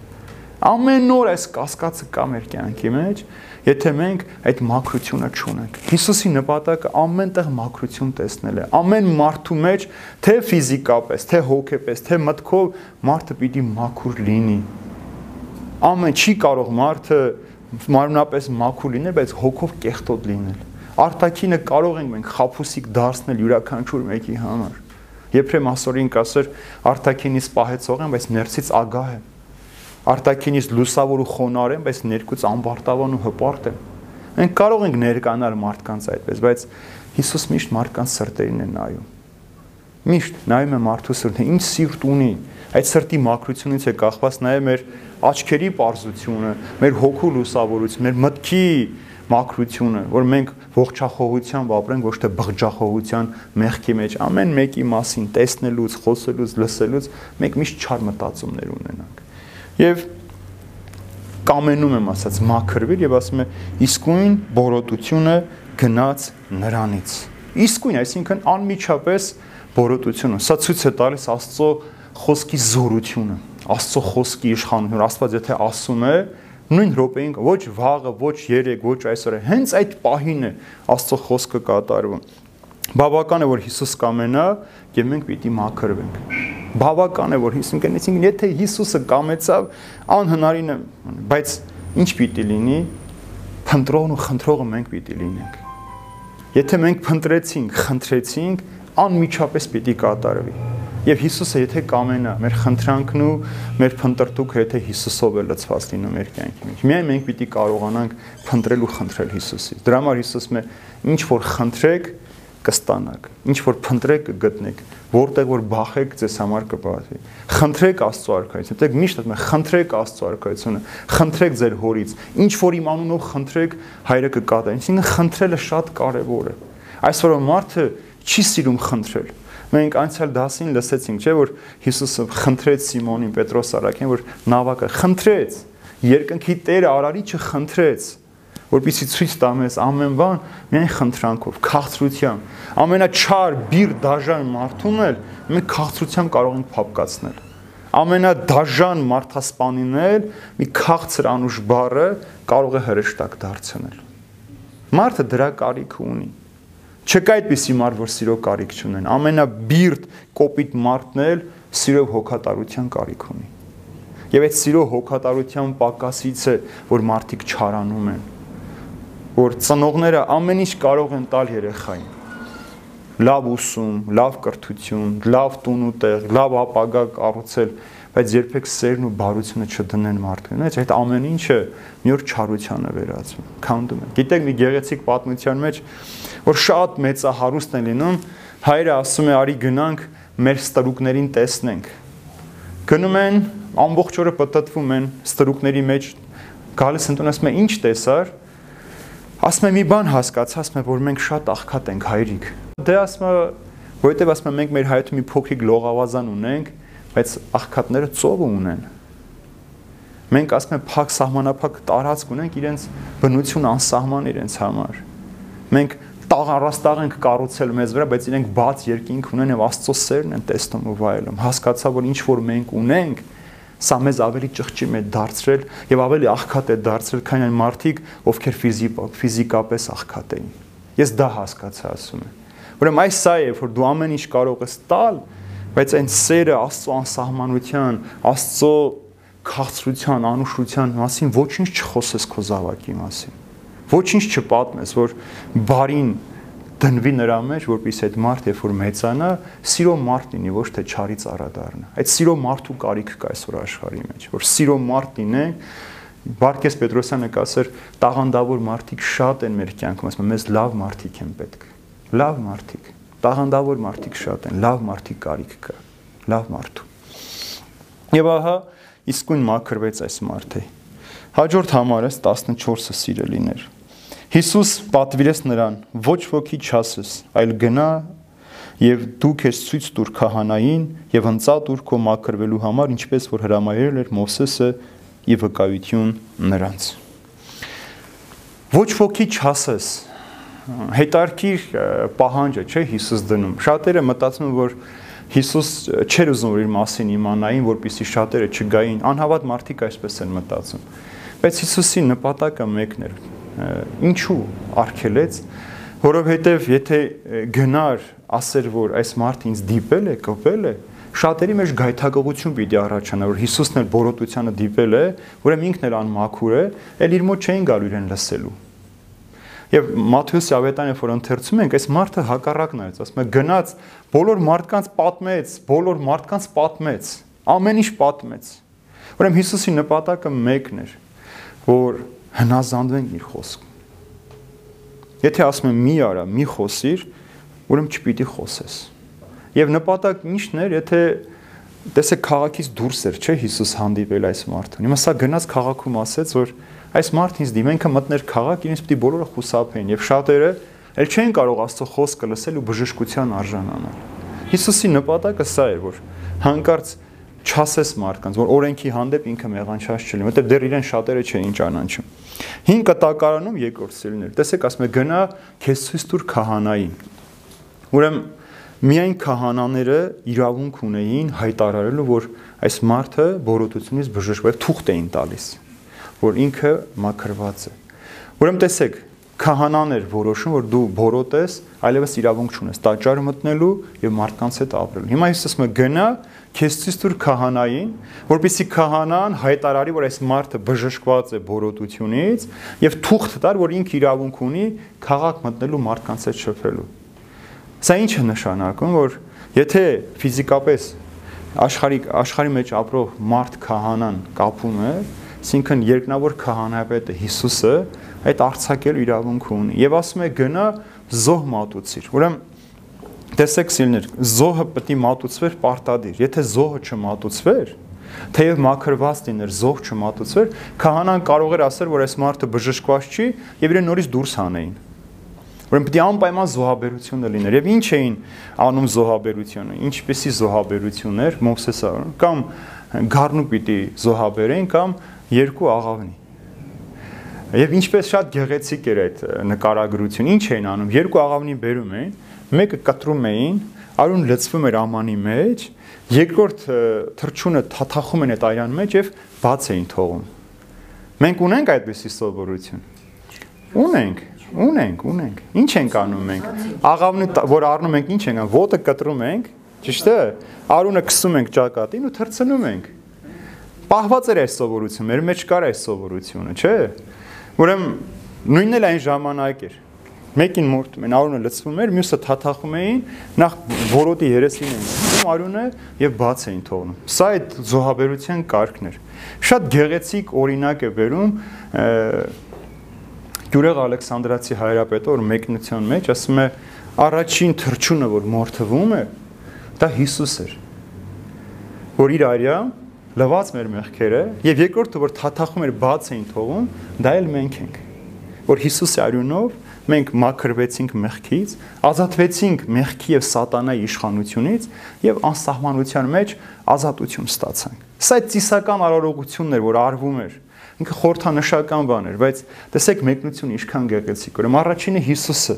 Ամեն օր այս կասկածը կա մեր կյանքի մեջ, եթե մենք այդ մաքրությունը չունենք։ Հիսուսի նպատակը ամենտեղ մաքրություն տեսնել է։ Ամեն մարդու մեջ, թե ֆիզիկապես, թե հոգեպես, թե մտքով մարդը պիտի մաքուր լինի։ Ամեն չի կարող մարդը մարմնապես մաքուր լինել, բայց հոգով կեղտոտ լինել։ Արտակինը կարող ենք մենք խափուսիկ դարձնել յուրաքանչյուր մեկի համար։ Եփրեմ ասորին կասեր արտակինից պահեցող եմ, բայց ներսից ագահ եմ արտակինից լուսավոր ու խոնար եմ, բայց ներկուց ամբարտավան ու հպարտ եմ։ Մենք կարող ենք ներկանալ մարդկանց այդպես, բայց Հիսուս միշտ մարդկանց սրտերին է նայում։ Միշտ նայում է մարդու սրտին, ինչ սիրտ ունի։ Այդ սրտի մաքրությունից է կախված նաև մեր աչքերի པարզությունը, մեր հոգու լուսավորությունը, մեր մտքի մաքրությունը, որ մենք ողջախոհությամբ ապրենք, ոչ թե բղջախոհության մեղքի մեջ, ամեն մեկի մասին տեսնելուց, խոսելուց, լսելուց մենք միշտ չար մտածումներ ունենանք։ Եվ կամենում եմ ասած մաքրվիր եւ ասում է իսկույն բորոտությունը գնաց նրանից։ Իսկույն, այսինքն անմիջապես բորոտությունը։ Սա ցույց է տալիս Աստծո խոսքի զորությունը, Աստծո խոսքի իշխանությունը։ Աստված եթե ասում է, նույն րոպեին ոչ վաղը, ոչ երեք, ոչ այսօր, հենց այդ պահին է Աստծո խոսքը կատարվում։ Բավական է որ Հիսուս կամենա եւ մենք պիտի մաքրվենք բավական է որ Հիսուսն կնեցին եթե Հիսուսը կամեցավ անհնարին է բայց ինչ պիտի լինի փնտրողն ու խնդրողը մենք պիտի լինենք եթե մենք փնտրեցինք խնդրեցինք անմիջապես պիտի կատարվի եւ Հիսուսը եթե կամենա մեր խնդրանքն ու մեր փնտրտուքը եթե Հիսուսով է լցված լինում մեր կյանքի մեջ միայն մենք պիտի կարողանանք փնտրել ու խնդրել Հիսուսից դրա համար Հիսուսը ինչ որ խնդրեք կստանաք ինչ որ փնտրեք կգտնեք որտեղ որ բախեք ձեզ համար կբացվի։ Խնդրեք Աստծո արքայությունը։ Դեք միշտ ասում եմ, խնդրեք Աստծո արքայությունը, խնդրեք ձեր հորից, ինչ որ իմ անունով խնդրեք, հայրը կկատարի։ Այսինքն խնդրելը շատ կարևոր է։ Այսօր մարդը չի սիրում խնդրել։ Մենք անցյալ դասին լսեցինք, չէ, որ Հիսուսը խնդրեց Սիմոնին, Պետրոս արաքին, որ նավակը խնդրեց, երկնքի Տերը արարիչը խնդրեց, որպիսի ցույց տա մեզ ամեն բան միայն խնդրանքով, քաղցրությամբ։ Ամենաչար, բիր, դաժան մարդուն էլ մենք քաղցրությամբ կարող ենք փապկացնել։ Ամենադաժան մարդասպանին էլ մի քաղցր անուշ բառը կարող է հրեշտակ դարձնել։ Մարդը դրա կարիք ունի։ Չկա այդպիսի մարդ, որ սիրո կարիք չունեն։ Ամենաբիրտ կոպիտ մարդն էլ սիրո հոգատարության կարիք ունի։ Եվ այդ սիրո հոգատարության պակասից է, որ մարդիկ չարանում են որ ծնողները ամեն ինչ կարող են տալ երեխային։ լավ ուսում, լավ կրթություն, լավ տուն ու տեղ, լավ ապագա կառուցել, բայց երբեք սերն ու բարությունը չդնեն մարդուն։ Այդ այդ ամեն ինչը մի օր չարության է վերածվում։ Քանդում է։ Գիտեք, մի գեղեցիկ պատմության մեջ, որ շատ մեծահարուստ են լինում, հայրը ասում է՝ «Արի գնանք մեր ստրուկներին տեսնենք»։ Գնում են, ամբողջ օրը պատտվում են ստրուկների մեջ, գալիս ընտուն ասում է՝ «Ինչ տեսար»։ Ասում է մի բան հասկացա, ասում է, որ մենք շատ աղքատ ենք հայրիկ։ Դե ասում է, որովհետև ասում է մենք մեր հայրենի մի փոքրիկ լողավազան ունենք, բայց աղքատները ծովը ունեն։ Մենք ասում ենք փակ սահմանափակ տարածք ունենք իրենց բնություն անսահման իրենց համար։ Մենք տաղ առաստաղ ենք կառուցել մեզ վրա, բայց իրենք բաց երկինք ունեն եւ Աստծո սերն են տեսնում ու վայելում։ Հասկացա, որ ինչ որ մենք ունենք, սա մեզ ավելի ճղճի մեջ դարձրել եւ ավելի աղքատ է դարձրել, քան այն մարդիկ, ովքեր ֆիզիկապես աղքատ էին։ Ես դա հասկացա, ասում եմ։ Ուրեմն այս սա է, որ դու ամեն ինչ կարող ես տալ, բայց այն սերը Աստծո անսահմանության, Աստծո քաղցրության, անուշության մասին ոչինչ չխոսես քո զավակի մասին։ Ոչինչ չպատմես, որ բարին դնվի նրա մեջ, որpիսի այդ մարդ երբ որ մեծանա, սիրո մարդ լինի, ոչ թե չարի ծառա դառնա։ Այդ սիրո մարդու կարիք կա այսօր աշխարհի մեջ, որ սիրո մարդ լինեն, Բարկես Պետրոսյանը կասեր, տաղանդավոր մարդիկ շատ են մեր կյանքում, ասում եմ, մեզ լավ մարդիկ են պետք։ Լավ մարդիկ։ Տաղանդավոր մարդիկ շատ են, լավ մարդիկ կարիք կա։ Լավ մարդու։ Եվ ահա իսկույն մաքրվեց այս մարդը։ Հաջորդ համարը 14-ը սիրելիներ։ Հիսուս պատվիրեց նրան. ոչ ոքի չասես, այլ գնա եւ դու քեզ ցույց տուր քահանային եւ ընծա տուր քո մաքրվելու համար, ինչպես որ հրամայել էր Մովսեսը եւ վկայություն նրանց։ Ոչ ոքի չասես հետարքիր պահանջը, չէ, Հիսուս դնում։ Շատերը մտածում են, որ Հիսուս չէր ուզում իր մասին իմանային, որpիսի շատերը չգային։ Անհավատ մարդիկ այսպես են մտածում։ Բայց Հիսուսի նպատակը մեկն էր՝ ինչու արգելեց որովհետև եթե գնար ասեր որ այս մարդը ինձ դիպել է կոպել է շատերի մեջ գայթակղություն պիտի առաջանա որ Հիսուսն էլ բորոտությանը դիպել է ուրեմն ինքն էլ անմաքուր է ել իր մոտ չէին գալու իրեն լսելու Եվ Մատթեոսի ավետանը, որ ընթերցում ենք, այս մարդը հակառակն է, ասում է գնաց, բոլոր մարդկանց պատմեց, բոլոր մարդկանց պատմեց, ամեն ինչ պատմեց։ Ուրեմն Հիսուսի նպատակը մեկն էր, որ հնազանդվենք իր խոսքին։ Եթե ասում եմ մի արա, մի խոսիր, ուրեմն չպիտի խոսես։ Եվ նպատակ ի՞նչն էր, եթե տեսեք քաղաքից դուրս էր, չէ՞ Հիսուս հանդիպել այս մարդուն։ Հիմա սա գնաց քաղաքում ասեց, որ այս մարդը ինձ դիմեն կը մտներ քաղաք, ինձ պիտի բոլորը խուսափեն եւ շատերը էլ չեն կարող Աստծո խոսքը լսել ու բժշկության արժանանալ։ Հիսուսի նպատակը սա էր, որ հանկարծ չասես մարդկանց, որ օրենքի հանդեպ ինքը մեղանչած չլինի, որտեղ դեռ իրեն շատերը չէին ճանաչում։ 5 կտակարանում երկրորդ սելներ։ Տեսեք, ասում է գնա քեզ ցույց տուր քահանային։ Ուրեմն միայն քահանաները իրավունք ունեին հայտարարելու, որ այս մարդը բորոտությունից բժշկվել թուղթ էին տալիս, որ ինքը մաքրված է։ Ուրեմն տեսեք, քահանան էր որոշում, որ դու բորոտ ես, այլևս իրավունք չունես տաճար մտնելու եւ մարդկանց հետ ապրելու։ Հիմա Հիսուսը գնա քեզ ցույց տուր քահանային, որպեսի քահանան հայտարարի, որ այս մարդը բժշկված է բորոտությունից եւ թուղթ տար, որ ինքը իրավունք ունի քաղաք մտնելու մարդկանց հետ շփվելու։ Սա ինչ է նշանակում, որ եթե ֆիզիկապես աշխարհի աշխարհի մեջ ապրող մարդ քահանան կապում է, այսինքն երկնավոր քահանայապետը Հիսուսը այդ արցակելու իրավունք ունի եւ ասում է գնա զոհ մատուցիր։ Ուրեմն Տեսեք սիրներ, զոհը պետք է մատուցվեր պարտադիր։ Եթե զոհը չմատուցվեր, թեև մաքրված լիներ, զոհ չմատուցվեր, քահանան կարող էր ասել, որ այս մարդը բժշկված չի եւ իրեն նորից դուրս հանեին։ Ուրեմն պետք է անպայման զոհաբերությունը լիներ։ Եվ ինչ էին անում զոհաբերությունը։ Ինչպեսի զոհաբերություններ Մովսեսը կամ գառնու պիտի զոհաբերեն կամ երկու աղավնի։ Եվ ինչպես շատ գեղեցիկ էր այդ նկարագրությունը։ Ինչ էին անում։ Երկու աղավնի բերում էին մեկը կտրում էին, արուն լցվում էր ամանի մեջ, երկրորդ թրջունը թաթախում են այդ այրան մեջ եւ բաց էին թողում։ Մենք ունենք այդպեսի սովորություն։ Ունենք, ունենք, ունենք։ Ինչ ենք անում մենք։ Աղավնը որ առնում ենք, ինչ ենք անում, ոտը կտրում ենք, ճիշտ է։ Արունը քսում ենք ճակատին ու թրցնում ենք։ Պահված էր այս սովորությունը, մեր մեջ կար այս սովորությունը, չէ՞։ Ուրեմն նույնն էլ այն ժամանակ էր Մեկին մորթում են, արյունը լցվում էր, մյուսը թաթախում էին, նախ որոտի երեսին էին դնում արյունը եւ բաց էին թողնում։ Սա այդ զոհաբերության կարգն էր։ Շատ գեղեցիկ օրինակ է վերում Գյուրեղ Ալեքսանդրացի հայրապետը, որ մեկնության մեջ ասում է առաջին թրջունը, որ մորթվում է, դա Հիսուս էր։ Որ իր արյա լվաց մեր մեղքերը եւ երկրորդը որ թաթախում էր բաց էին թողում, դա էլ մենք ենք։ Որ Հիսուսի արյունով մենք մաքրվեցինք մեղքից, ազատվեցինք մեղքի եւ սատանայի իշխանությունից եւ անսահմանության մեջ ազատություն ստացանք։ Սա այդ ծիսական արարողությունն էր, որ արվում էր ինքը խորթանշական բան էր, բայց տեսեք մեկնությունը ինչքան գեղեցիկ էր։ Առաջինը Հիսուսը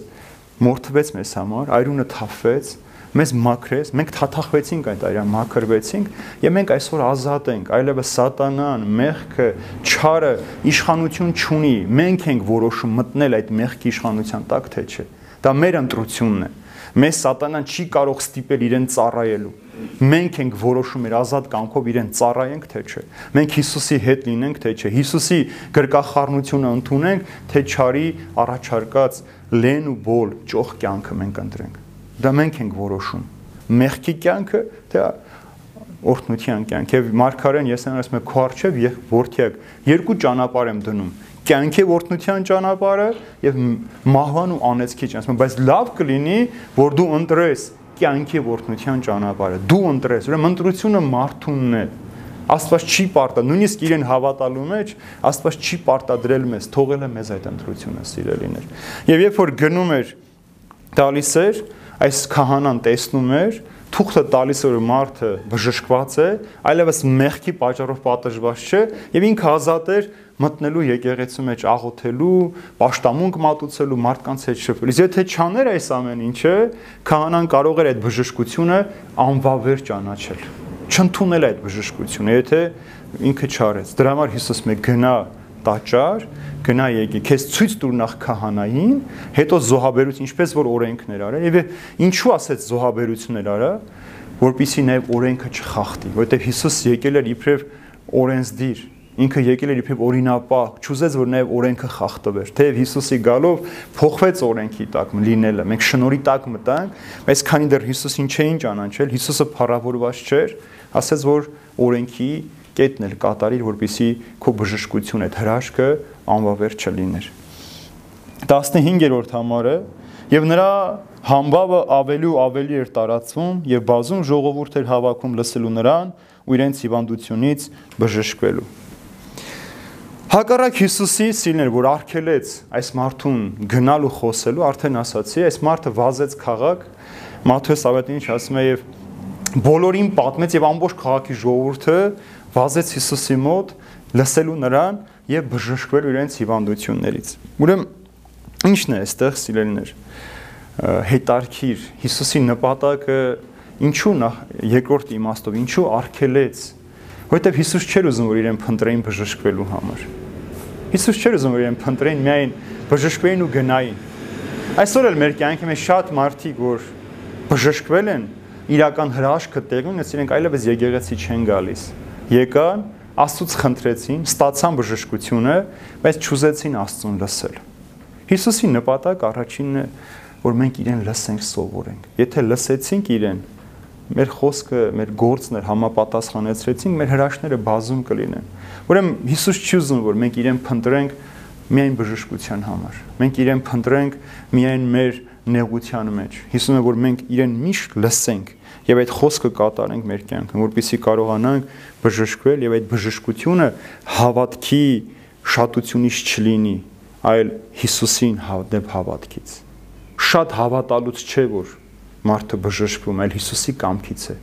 մորթվեց մեզ համար, այրունը թափվեց, մեզ մաքրեց, մենք թաթախվեցինք այդ այրան, մաքրվեցինք եւ մենք այսօր ազատ ենք, այլևս սատանան, մեղքը, չարը իշխանություն չունի։ Մենք ենք որոշում մտնել այդ մեղքի իշխանության տակ, թե չէ։ Դա մեր ընտրությունն է։ Մեզ սատանան չի կարող ստիպել իրեն ծառայելու մենք ենք որոշում մեր ազատ կամքով իրեն ծառայենք թե չէ։ Մենք Հիսուսի հետ լինենք թե չէ։ Հիսուսի գրկախառնությունը ընդունենք, թե չարի առաջարկած լեն ու բոլ ճոխ կյանքը մենք ընտրենք։ Դա մենք ենք որոշում։ Մեղքի կյանքը դա օրհնության կյանք եւ Մարկարեն ես ասում եմ քո արչեւ եւ որդիակ երկու ճանապարհ եմ դնում կյանքի օրհնության ճանապարհը եւ մահվան ու անեծքի ճանապարհը բայց լավ կլինի որ դու ընտրես կյանքի օրհնության ճանապարհը դու ընտրես ուրեմն ընտրությունը մարդունն է Աստված չի պարտա նույնիսկ իրեն հավատալու մեջ Աստված չի պարտադրել մեզ թողել է մեզ այդ ընտրությունը սիրելիներ եւ երբ որ գնում էր դալիս էր այս քահանան տեսնում էր, թուղթը տալիս որ մարդը բժշկված է, այլևս մեղքի պատճառով պատժված չէ, եւ ինքը ազատ էր մտնելու եկեղեցու մեջ աղոթելու, աշտամունք մատուցելու, մարդկանց հետ շփվելու։ Իսկ եթե չաներ այս ամեն ինչը, քահանան կարող էր այդ բժշկությունը անվավեր ճանաչել չընդունել այդ բժշկությունը, եթե ինքը չարեց։ Դրա համար Հիսուս մեկ գնա տաճար, գնա եկի, քեզ ցույց տուր նախ քահանային, հետո զոհաբերություն, ինչպես որ օրենքն էր արա, եւ ինչու ասեց զոհաբերությունն էր արա, որpիսի նաեւ օրենքը չխախտի, որովհետեւ Հիսուս եկել էր իբրև օրենսդիր, ինքը եկել էր իբրև օրինապահ, չուզեց որ նաև օրենքը խախտվեր։ Թեև Հիսուսի գալով փոխվեց օրենքի տակ լինելը։ Մենք շնորի տակ մտանք, բայց քանի դեռ Հիսուսին չէին ճանաչել, Հիսուսը փառավորված չէր, ասեց որ օրենքի կետն էլ կատարիր, որպիսի քո բժշկություն այդ հրաշքը անվավեր չլիներ։ 15-րդ համարը եւ նրա համբավը ավելի ու ավելի էր տարածվում եւ բազում ժողովուրդ էր հավաքում լսելու նրան ու իրենց հիվանդությունից բժշկվելու։ Հակառակ Հիսուսի սիրներ, որ արգելեց այս մարդուն գնալու խոսելու, արդեն ասացի, այս մարդը վազեց քաղաք, Մատթեոս ավետին ասում է եւ բոլորին պատմեց եւ ամբողջ քաղաքի ժողովուրդը վազեց Հիսուսի մոտ լսելու նրան եւ բժշկվելու իրենց հիվանդություններից։ Ուրեմն ի՞նչն է այստեղ սիրելիներ։ Հետարքիր Հիսուսի նպատակը ինչու նախ երկրորդ իմաստով ինչու արգելեց որովհետև Հիսուս չէր ուզում որ իրեն փնտրեին բժշկվելու համար Հիսուս չէր ուզում որ իրեն փնտրեին միայն բժշկվեին ու գնային Այսօր էլ մեր կյանքի մեջ շատ մարդիկ որ բժշկվել են իրական հրաշքը տեղի ունեցել իրենք այլևս եկեղեցի չեն գալիս եկան, Աստծուց խնդրեցին, ստացան բժշկությունը, բայց չուզեցին Աստծուն լսել։ Հիսուսի նպատակ առաջինն է, որ մենք իրեն լսենք, սովորենք։ Եթե լսեցինք իրեն, մեր խոսքը, մեր գործն էր համապատասխանեցրեցինք, մեր հրաշքները բազում կլինեն։ Ուրեմն Հիսուս չի ուզում, որ մենք իրեն փնտրենք միայն բժշկության համար։ Մենք իրեն փնտրենք միայն մեր նեղության մեջ։ Հիսուսը որ մենք իրեն միշտ լսենք եւ այդ խոսքը կատարենք մեր կյանքում, որպեսզի կարողանանք բժշկվել եւ այդ բժշկությունը հավատքի շատությունից չլինի, այլ Հիսուսին դեպ հավատքից։ Շատ հավատալուց չէ որ մարդը բժշկվում, այլ Հիսուսի կամքից է։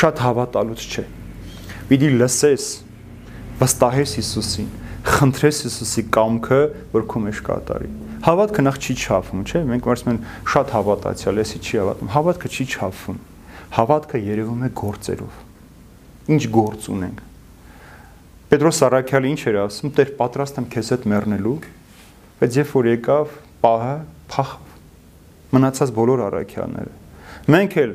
Շատ հավատալուց չէ։ Պիտի լսես, վստահես Հիսուսին, խնդրես Հիսուսի կամքը, որ քո մեջ կատարի։ Հավատքը նախ չի չափվում, չէ՞։ Մենք ասում ենք շատ հավատացյալ, էսի չի հավատում։ Հավատքը չի չափվում։ Հավատքը երևում է գործերով։ Ինչ գործ ունենք։ Պետրոս Սարաքյալը ինչ էր ասում, Տեր պատրաստ եմ քեզ հետ մեռնելու, բայց երբ որ եկավ, պահը փախավ։ Մնացած բոլոր առաքյալները։ Մենք էլ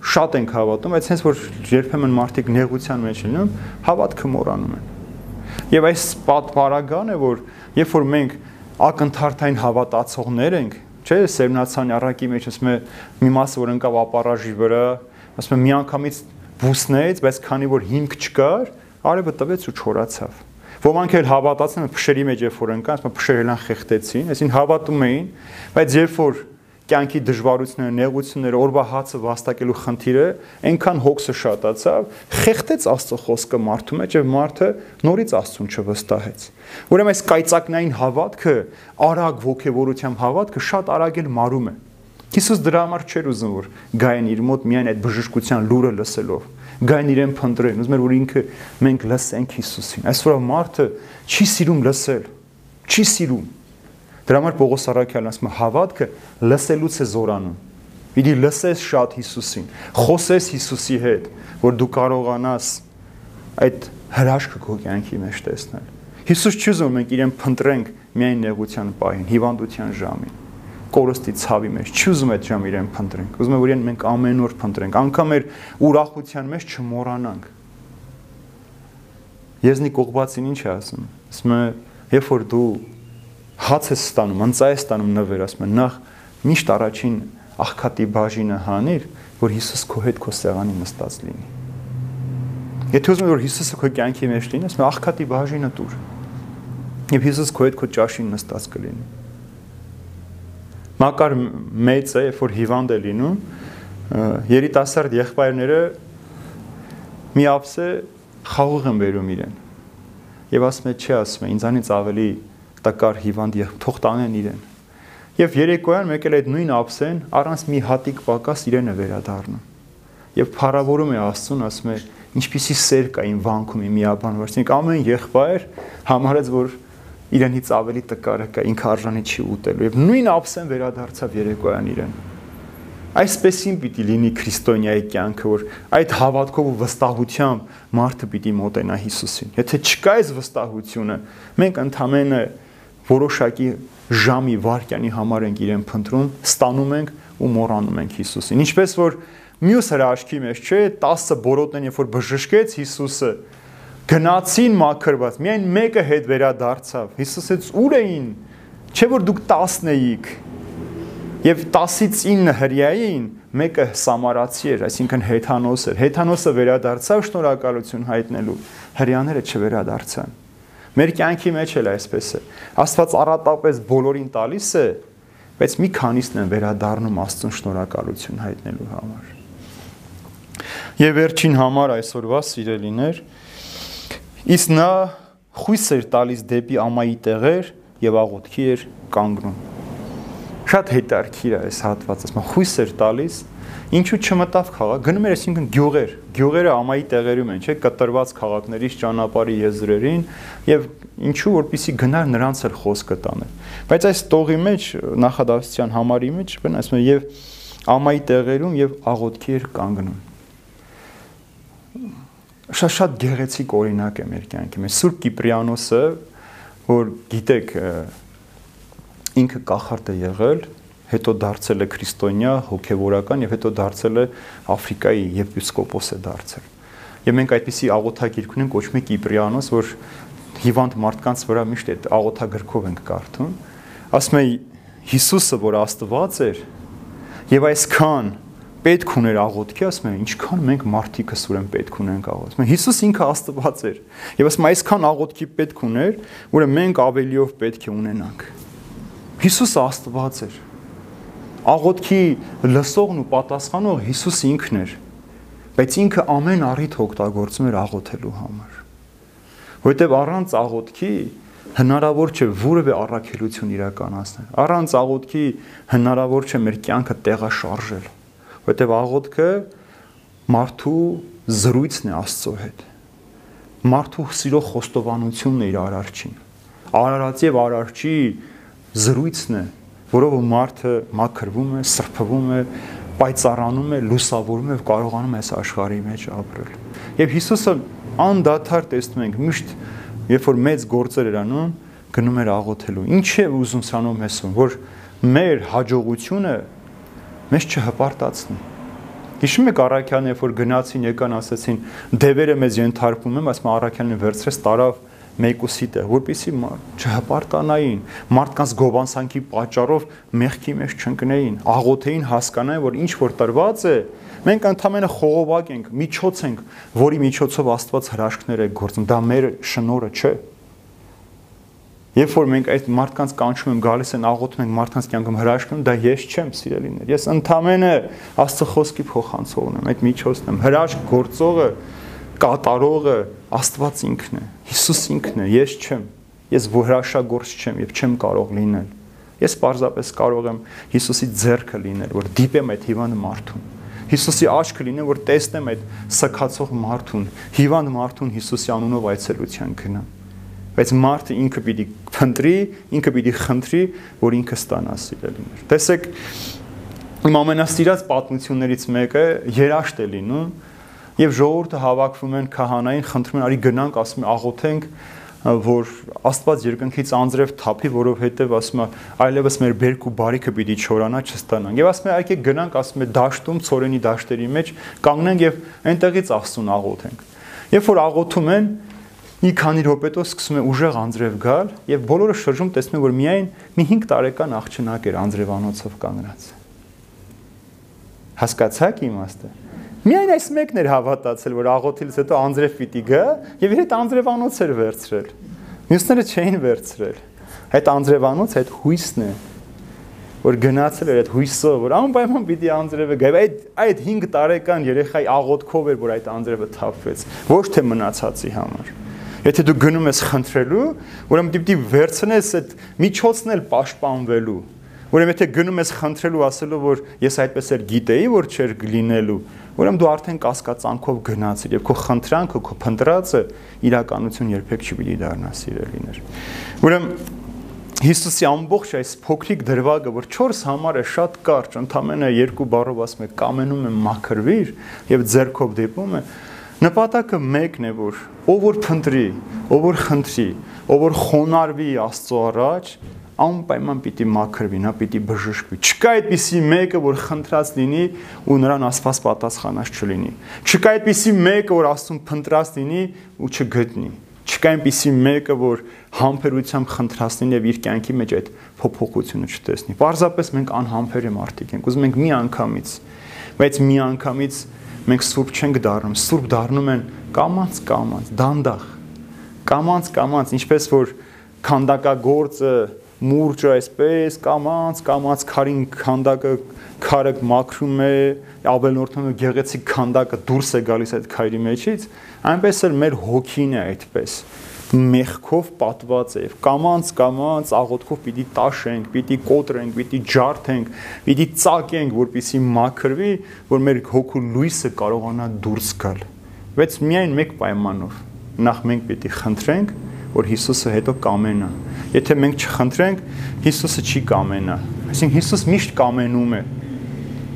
շատ ենք հավատում, բայց հենց որ երբեմն մարդիկ նեղության մեջ լինում, հավատքը մոռանում են։ Եվ այս պատվարական է, որ երբ որ մենք ակնթարթային հավատացողներ ենք, չէ՞, Սերմնացանի առակի մեջ ասում է մի մասը որ ընկավ ապարաժի վրա, ասում է միանգամից բուսնեց, բայց քանի որ հիմք չկար, արևը տվեց ու չորացավ։ Ոմանք էլ հավատացան փշերի մեջ երբ որ ընկան, ասում փշերն խեղտեցին, այսին հավատում էին, բայց երբ որ կյանքի դժվարությունները, նեղությունները, օրվա հացը վաստակելու խնդիրը այնքան հոգսը շատացավ, խեղտեց Աստծո խոսքը մարդու մեջ եւ մարդը նորից Աստծուն չվստահեց։ Ուրեմն այս կայծակնային հավատքը, արագ ողքեվորությամբ հավատքը շատ արագ էլ մարում է։ Հիսուս դրա համար չէր ուզում որ գային իր մոտ միայն այդ բժշկության լուրը լսելով գային իրեն փնտրեն ուզում էր որ ինքը մենք լսենք Հիսուսին այսօր մարդը չի սիրում լսել չի սիրում Դրա համար Պողոս Արաքյալն ասում է հավատքը լսելուց է զորանում։ Պիտի լսես շատ Հիսուսին, խոսես Հիսուսի հետ, որ դու կարողանաս այդ հրաշքը քո կյանքի մեջ տեսնել։ Հիսուս չի ուզում մենք իրեն փնտրենք միայն նեղության պահին, հիվանդության ժամին կորստի ցավի մեջ չի ուզում այդ ժամ իրեն փնտրենք ուզում է որ իրեն մենք ամեն օր փնտրենք անգամ մեր ուրախության մեջ չմոռանանք Եզնի կողբացին ինչ է ասում ասում է երբ որ դու հաց է ստանում, ընծա է ստանում նվեր, ասում են, նախ միշտ առաջին աղքատի բաժինը հանիր, որ Հիսուս քո հետ քո սեղանի նստած լինի։ Եթե ուզում ես որ Հիսուսը քո կյանքի մեջ լինի, ասում աղքատի բաժինը տուր։ Եվ Հիսուս քո հետ քո ճաշին նստած կլինի։ Մակար մեծ է, երբ որ հիվանդ է լինում, երիտասարդ եղբայրները մի ապսե խաղող են բերում իրեն։ Եվ ասում է, չէ, ասում է, ինձանից ավելի տկար հիվանդ եւ թող տանեն իրեն։ Եվ երեկոյան մեկ էլ այդ նույն ափսեն առանց մի հատիկ պակաս իրեն է վերադառնում։ Եվ փառավորում է Աստծուն, ասում է, ինչպիսի սեր կա իմ վանքում իմ միաբան վրցինք ամեն եղբայր համարեց որ իրենից ավելի տկարը կա ինքը արժանի չի ուտելու եւ նույն ափսեն վերադարձավ երեկոյան իրեն Այսպեսին պիտի լինի քրիստոնյայի կյանքը, որ այդ հավատքով ու վստահությամբ մարդը պիտի մոտենա Հիսուսին։ Եթե չկա այս վստահությունը, մենք ընդամենը որոշակի ժամի վարքյանի համար ենք իրեն փնտրում, ստանում ենք ու մոռանում ենք Հիսուսին։ Ինչպես որ մյուս հրաշքի մեջ չէ, 10 բորոտն երբ որ բժշկեց Հիսուսը, գնացին մաքրված, միայն մեկը հետ վերադարձավ։ Հիսուսից ուր էին։ Չէ որ դուք 10-ն էիք։ Եվ 10-ից 9 հрьяին մեկը սամարացի էր, այսինքն հեթանոս էր։ Հեթանոսը վերադարձավ շնորհակալություն հայտնելու։ Հрьяները չվերադարձան։ Մեր կյանքի մեջ էլ այսպես է։ Աստված առատապես բոլորին տալիս է, բայց մի քանիսն են վերադառնում Աստծուն շնորհակալություն հայտնելու համար։ Եվ վերջին համար այսօրվա սիրելիներ, իսկ նա խույս էր տալիս դեպի ամայի տեղեր եւ աղոթքի էր կանգնում։ Շատ հետարքիր է այս հատվածը, ասում խույս էր տալիս Ինչու չմտավ քաղաք, գնում էր այսինքն գյուղեր, գյուղերը ամայի տեղերում են, չէ, կտրված քաղաքներից ճանապարհի եզրերին եւ ինչու որպիսի գնար նրանց էլ խոսքը տաներ։ Բայց այս տողի մեջ նախադասության համարի մեջ բն ասում է եւ ամայի տեղերում եւ աղոթքի էր կանգնում։ Շատ շատ գեղեցիկ օրինակ է մեր կյանքի մեջ։ Սուրբ Կիպրիանոսը, որ գիտեք, ինքը կախարդ է եղել, հետո դարձել է քրիստոնյա, հոգևորական եւ հետո դարձել է Աֆրիկայի եպիսկոպոս է դարձել։ Եվ մենք այդպիսի աղոթագիրք ունենք կոչվում է Կիպրիանոս, որ հիվանդ մարդկանց վրա միշտ այդ աղոթագրքով ենք կարդում։ Ասում է Հիսուսը, որ Աստված էր, եւ այսքան պետք ուներ աղոթքի, ասում է, ինչքան մենք մարդիկս ուրեմն պետք ունենք աղոթ։ Հիսուս ինքը Աստված էր։ Եվ ասում այսքան աղոթքի պետք ուներ, որը մենք ավելիով պետք է ունենանք։ Հիսուսը Աստված էր աղոթքի լսողն ու պատասխանող Հիսուս ինքն էր, բայց ինքը ամեն առիթ օգտագործում էր աղոթելու համար։ Որտեւ առանց աղոթքի հնարավոր չէ որևէ առաքելություն իրականացնել։ Առանց աղոթքի հնարավոր չէ մեր կյանքը տեղաշարժել, որտեւ աղոթքը մարդու զրույցն է Աստծո հետ։ Մարդու սիրո խոստովանությունն է իր արարչին։ Արարած եւ արարչի զրույցն է որով մարդը մաքրվում է, սրբվում է, պայծառանում է, լուսավորում է եւ կարողանում է այս աշխարհի մեջ ապրել։ Եվ Հիսուսը անդադար տեսնում ենք միշտ երբ որ մեծ գործեր էր անում, գնում էր աղոթելու։ Ինչ է ուզում սանում հեսում, որ մեր հաջողությունը մեզ չհպարտացնի։ Հիշում եք Արաքյանը, երբ որ գնացին եկան ասեցին, դևերը մեզ ենթարկվում են, ասում Արաքյանին վերցրեց, տարավ մեկուսի տեղ, որպեսի չհպարտանային, մարդկանց գովանսանքի պատճառով մեղքի մեջ չընկնեին, աղոթեին հասկանային, որ ինչ որ տրված է, մենք ընդամենը խողովակ ենք, միջոց ենք, որի միջոցով Աստված հրաշքներ է գործում, դա մեր շնորը չէ։ Երբ որ մենք այդ մարդկանց կանչում ենք, գալիս են աղոթում ենք մարդկանց կյանքում հրաշքնում, դա ես չեմ, սիրելիներ։ Ես ընդամենը Աստծո խոսքի փոխանցողն եմ, այդ միջոցն եմ։ Հրաշք գործողը կատարողը Աստված ինքն է, Հիսուս ինքն է, ես չեմ։ Ես հրաշագործ չեմ եւ չեմ կարող լինել։ Ես պարզապես կարող եմ Հիսուսի ձեռքը լինել, որ դիպեմ այդ հիվանդ մարդուն։ Հիսուսի աչքը լինել, որ տեսնեմ այդ սքացող մարդուն, հիվանդ մարդուն Հիսուսի անունով այցելության գնամ։ Բայց մարդը ինքը պիտի փնտրի, ինքը պիտի խնդրի, որ ինքը ստանա սիրելիներ։ Տեսեք, իմ ամենասիրած պատմություններից մեկը երաշտ է լինում, եւ ժողովուրդը հավաքվում են քահանային, խնդրում են արի գնանք, ասում են աղոթենք, որ Աստված երկնքից անձրև թափի, որովհետև ասում է այլևս մեր բերք ու բարիքը պիտի չորանա, չստանանք։ Եվ ասում է այ եկեք գնանք, ասում է դաշտում, ծորենի դաշտերի մեջ կանգնենք եւ այնտեղից Աստծուն աղոթենք։ Երբ որ աղոթում են, մի քանի րոպետով սկսում է ուժեղ անձրև գալ եւ բոլորը շրջում տեսնում են որ միայն մի 5 տարեկան աղջնակ էր անձրևանոցով կանգնած հասկացաք իմաստը Միայն այս մեկն էր հավատացել, որ աղոթիլից հետո անձրև պիտի գա եւ իր հետ անձրևանոց էր վերցրել։ Մյուսները չէին վերցրել։ Այդ անձրևանոց այդ հույսն է, որ գնացել էր այդ հույսով, որ անպայման պիտի անձրևը գա։ Այդ այդ 5 տարեկան երեխայի աղոթքով էր, որ այդ անձրևը թափվեց, ոչ թե մնացածի համար։ Եթե դու գնում ես խնդրելու, ուրեմն դիպտի վերցնես այդ միջոցն էլ պաշտպանվելու։ Ուրեմն եթե գնում ես խնդրելու ասելով որ ես այդպես էլ գիտեի որ չէր լինելու, ուրեմն դու արդեն կասկածանքով գնացիր եւ քո խնդրանքը, քո փնտրածը իրականություն երբեք չպիտի դառնա սիրելիներ։ Ուրեմն Հիսուսի ամբողջ այս փոքրիկ դրվագը, որ 4 համար է շատ կարճ, ընդամենը երկու բառով ասում է կամենում է մաքրվիր եւ ձերքով դեպում է, նպատակը մեկն է, որ ով որ փնտրի, ով որ խնդրի, ով որ խոնարհվի Աստծո առաջ, անպայման պիտի մաքրվի, նա պիտի բժշկվի։ Չկա այդպիսի մեկը, որ խնդրած լինի ու նրան Աստված պատասխանած չլինի։ Չկա այդպիսի մեկը, որ Աստծուն փնտրած լինի ու չգտնի։ Չկա այնպիսի մեկը, որ համբերությամբ խնդրած լինի եւ իր կյանքի մեջ այդ փոփոխությունը չտեսնի։ Պարզապես մենք անհամբեր մարդիկ ենք։ Ուզում ենք մի անգամից, բայց մի անգամից մենք սուրբ չենք դառնում։ Սուրբ դառնում են կամած կամած, դանդաղ։ Կամած կամած, ինչպես որ քանդակագործը մուրճը այսպես կամած կամած քարին քանդակը քարը մաքրում է ավելորդում է գեղեցիկ քանդակը դուրս է գալիս այդ քայրի մեջից այնպես էլ մեր հոգին է այդպես մեղքով պատված է կամանց կամանց աղոթքով պիտի տաշենք, պիտի կոտրենք, պիտի ջարդենք, պիտի ծակենք, որպիսի մաքրվի, որ մեր հոգու լույսը կարողանա դուրս գալ։ Բայց միայն մեկ պայմանով։ Նախ մենք պիտի խնդրենք, որ Հիսուսը հետո կամենա։ Եթե մենք չխնդրենք, Հիսուսը չի կամենա։ Այսինքն Հիսուս միշտ կամենում է։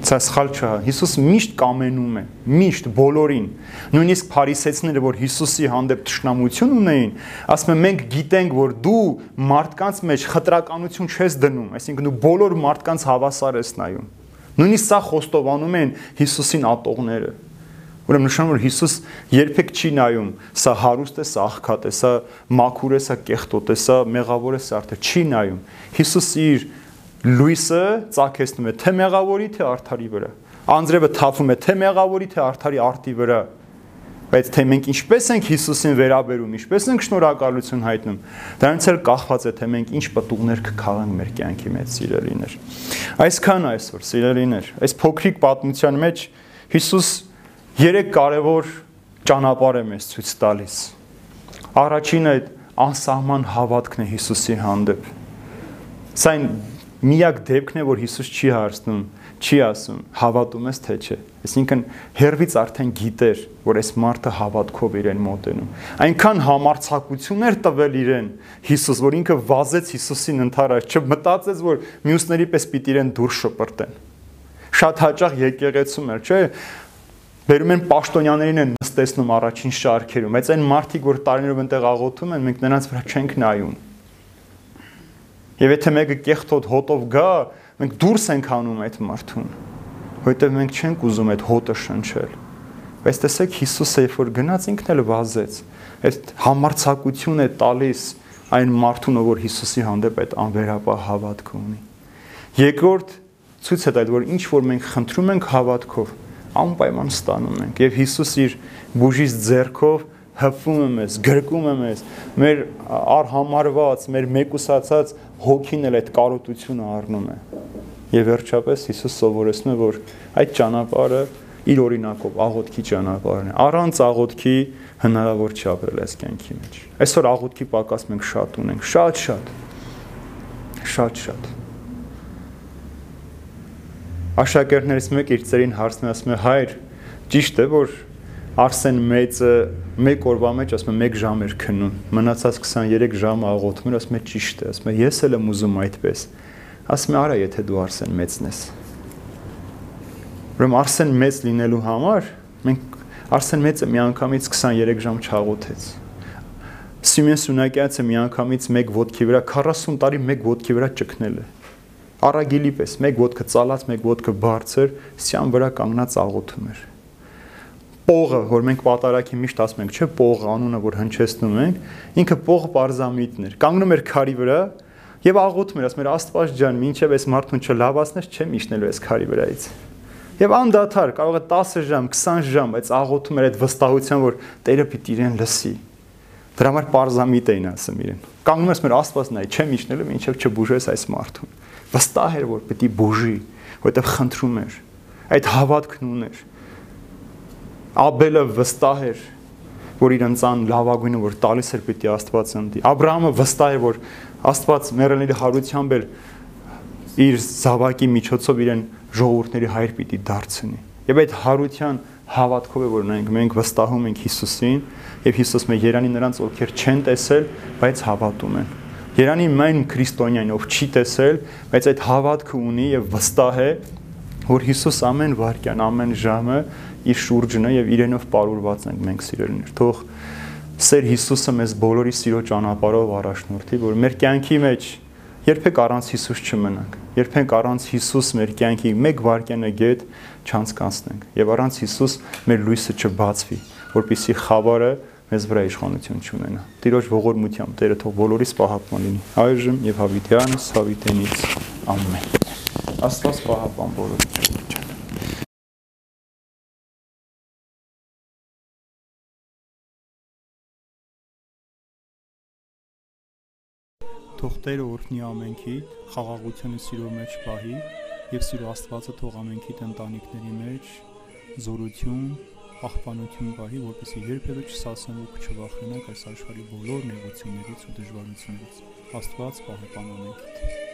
Սա սխալ չէ։ Հիսուս միշտ կամենում է, միշտ բոլորին։ Նույնիսկ փարիսեցիները, որ Հիսուսի հանդեպ ճշնամություն ունեին, ասում են մենք գիտենք, որ դու մարդկանց մեջ խտրականություն չես դնում, այսինքն դու բոլոր մարդկանց հավասար ես նայում։ Նույնիսկ սա խոստովանում են Հիսուսին ատողները։ Ուրեմն նշանակում որ Հիսուս երբեք չի նայում, սա հարուստ է, սա աղքատ է, սա մաքուր է, սա կեղտոտ է, սա մեղավոր է, սա արդար չի նայում։ Հիսուս իր լույսը ցակեցնում է թե մեղավորի, թե արդարի վրա։ Անձրևը թափում է թե մեղավորի, թե արդարի արտի վրա։ Բայց թե մենք ինչպես ենք Հիսուսին վերաբերում, ինչպես ենք շնորհակալություն հայտնում, դրանից էլ կախված է թե մենք ինչ պատուղներ կքաղենք մեր կյանքի մեջ, սիրելիներ։ Այսքան այսօր, սիրելիներ, այս փոքրիկ պատմության մեջ Հիսուս Երեք կարևոր ճանապարհ է մեզ ցույց տալիս։ Առաջինը այդ անսահման հավատքն է Հիսուսի հանդեպ։ Սա այն միակ դեպքն է, որ Հիսուս չի հարցնում, չի ասում, հավատում ես թե չէ։ Այսինքն հերվից արդեն գիտեր, որ այս մարդը հավատքով իրեն մոտենում։ Այնքան համարցակություններ տվել իրեն Հիսուս, որ ինքը վազեց Հիսուսին ընթարած, չմտածեց, որ մյուսների պես պիտի իրեն դուրս շպրտեն։ Շատ հաճախ եկեղեցում էր, չէ՞, Բերում են պաշտոնյաներին են նստեցնում առաջին շարքերում, բայց այն մարդիկ, որ տարիներով այնտեղ աղոթում են, մենք նրանց վրա չենք նայում։ Եվ եթե մեկը կեղտոտ հոտով գա, մենք դուրս ենք անում այդ մարդուն, որովհետև մենք չենք ուզում այդ հոտը շնչել։ Բայց տեսեք Հիսուսը երբ որ գնաց ինքն էլ վազեց, այդ համարցակություն է տալիս այն մարդուն, որ Հիսուսի հանդեպ այդ անվերապահ հավատք ունի։ Երկրորդ ցույց է տալ, որ ինչ որ մենք խնդրում ենք հավատքով, անպայման ստանում ենք։ Եվ Հիսուս իր բուժից ձեռքով հպվում է մեզ, գրկում է մեզ, մեր արհամարված, մեր մեկուսացած հոգին էլ այդ կարոտությունը առնում է։ Եվ վերջապես Հիսուս սովորեցնում է, որ այդ ճանապարհը իր օրինակով աղոթքի ճանապարհն է։ Առանց աղոթքի հնարավոր չի ապրել այս կյանքի մեջ։ Այսօր աղոթքի պակաս մենք շատ ունենք, շատ-շատ։ Շատ-շատ։ Աշակերտներից մեկը իր ծերին հարցնում ասում է՝ «Հայր, ճիշտ է, որ Արսեն մեծը մեկ օրվա մեջ ասում է 1 ժամ էր քնում, մնացած 23 ժամը աղոթում էր, ասում է ճիշտ է, ասում է ես էլ եմ ուզում այդպես։ Ասում է արա, եթե դու Արսեն մեծն ես։ Ուրեմն Արսեն մեծ լինելու համար մենք Արսեն մեծը միանգամից 23 ժամ չաղոթեց։ Սիմեն Սունակյանը միանգամից մեկ ոդքի վրա 40 տարի մեկ ոդքի վրա ճկնել է։ Արագիլի պես մեկ ոդկը ծալած, մեկ ոդկը բարձր, սյան վրա կանգնած աղոթում էր Պողը, որ մենք պատարակի միշտ ասում ենք, չէ, Պող անունը, որ հնչեցնում ենք, ինքը Պող Պարզամիտն էր։ Կանգնում էր քարի վրա եւ աղոթում էր, ասում էր Աստված ջան, ինչեւ այս մարդուն չլավացնես, չեմ իջնելու այս քարի վրայից։ Եվ անդադար կարող է 10 ժամ, 20 ժամ, բայց աղոթում էր այդ վստահության, որ Տերը պիտի իրեն լսի։ Դրա համար Պարզամիտ էին ասում իրեն։ Կանգնում ես մեր Աստված նայ, չեմ իջնելու, ինչեւ չբուժես այս մարդուն։ Վստահ էր, որ պիտի բուժի, որովհետեւ խնդրում էր։ Այդ հավատքն ուներ Աբելը վստահ էր, որ իր ընծան լավագույնը որ տալիս էր պիտի Աստված ընտի։ Աբ รา համը վստահ է, որ Աստված մեռելների հարությամբ էլ իր զավակի միջոցով իրեն ժողովուրդների հայր պիտի դարձնի։ Եվ այդ հարության հավատքով է որ մենք մենք վստահում ենք Հիսուսին եւ Հիսուս մեր Երանի նրանց ովքեր չեն տեսել, բայց հավատում են։ Երանի մայն քրիստոնյան ով չի տեսել, բայց այդ հավատքը ունի եւ վստահ է, որ Հիսուս ամեն վարքյան, ամեն ժամը իր շուրջն է եւ իրենով ապարուրված ենք մենք սիրելիներ։ Թող Սեր Հիսուսը մեզ բոլորի սիրո ճանապարհով առաջնորդի, որ մեր կյանքի մեջ երբեք առանց Հիսուս չմնանք։ Երբեք առանց Հիսուս մեր կյանքի մեկ վարքյանը գետ չանցկացնենք եւ առանց Հիսուս մեր լույսը չբացվի, որpիսի խավարը մեզ վրա իշխանություն չունենա։ Տիրոջ ողորմությամբ Տերը թող բոլորիս պահապան լինի։ Այժմ եւ հավիտյանս հավիտենից ամեն։ Աստված պահապան բոլորին։ Թող Տերը օրհնի ամենքիդ, խաղաղությունը սիրո մեջ պահի եւ սիրո Աստվածը թող ամենքիդ ընտանիքների մեջ զորություն, աղբանություն պահի, որպեսզի երբևէ չսասնեն ու չվախենաք այս աշխարհի բոլոր նեղություններից ու դժվարություններից։ Աստված պահապան ամենքիդ։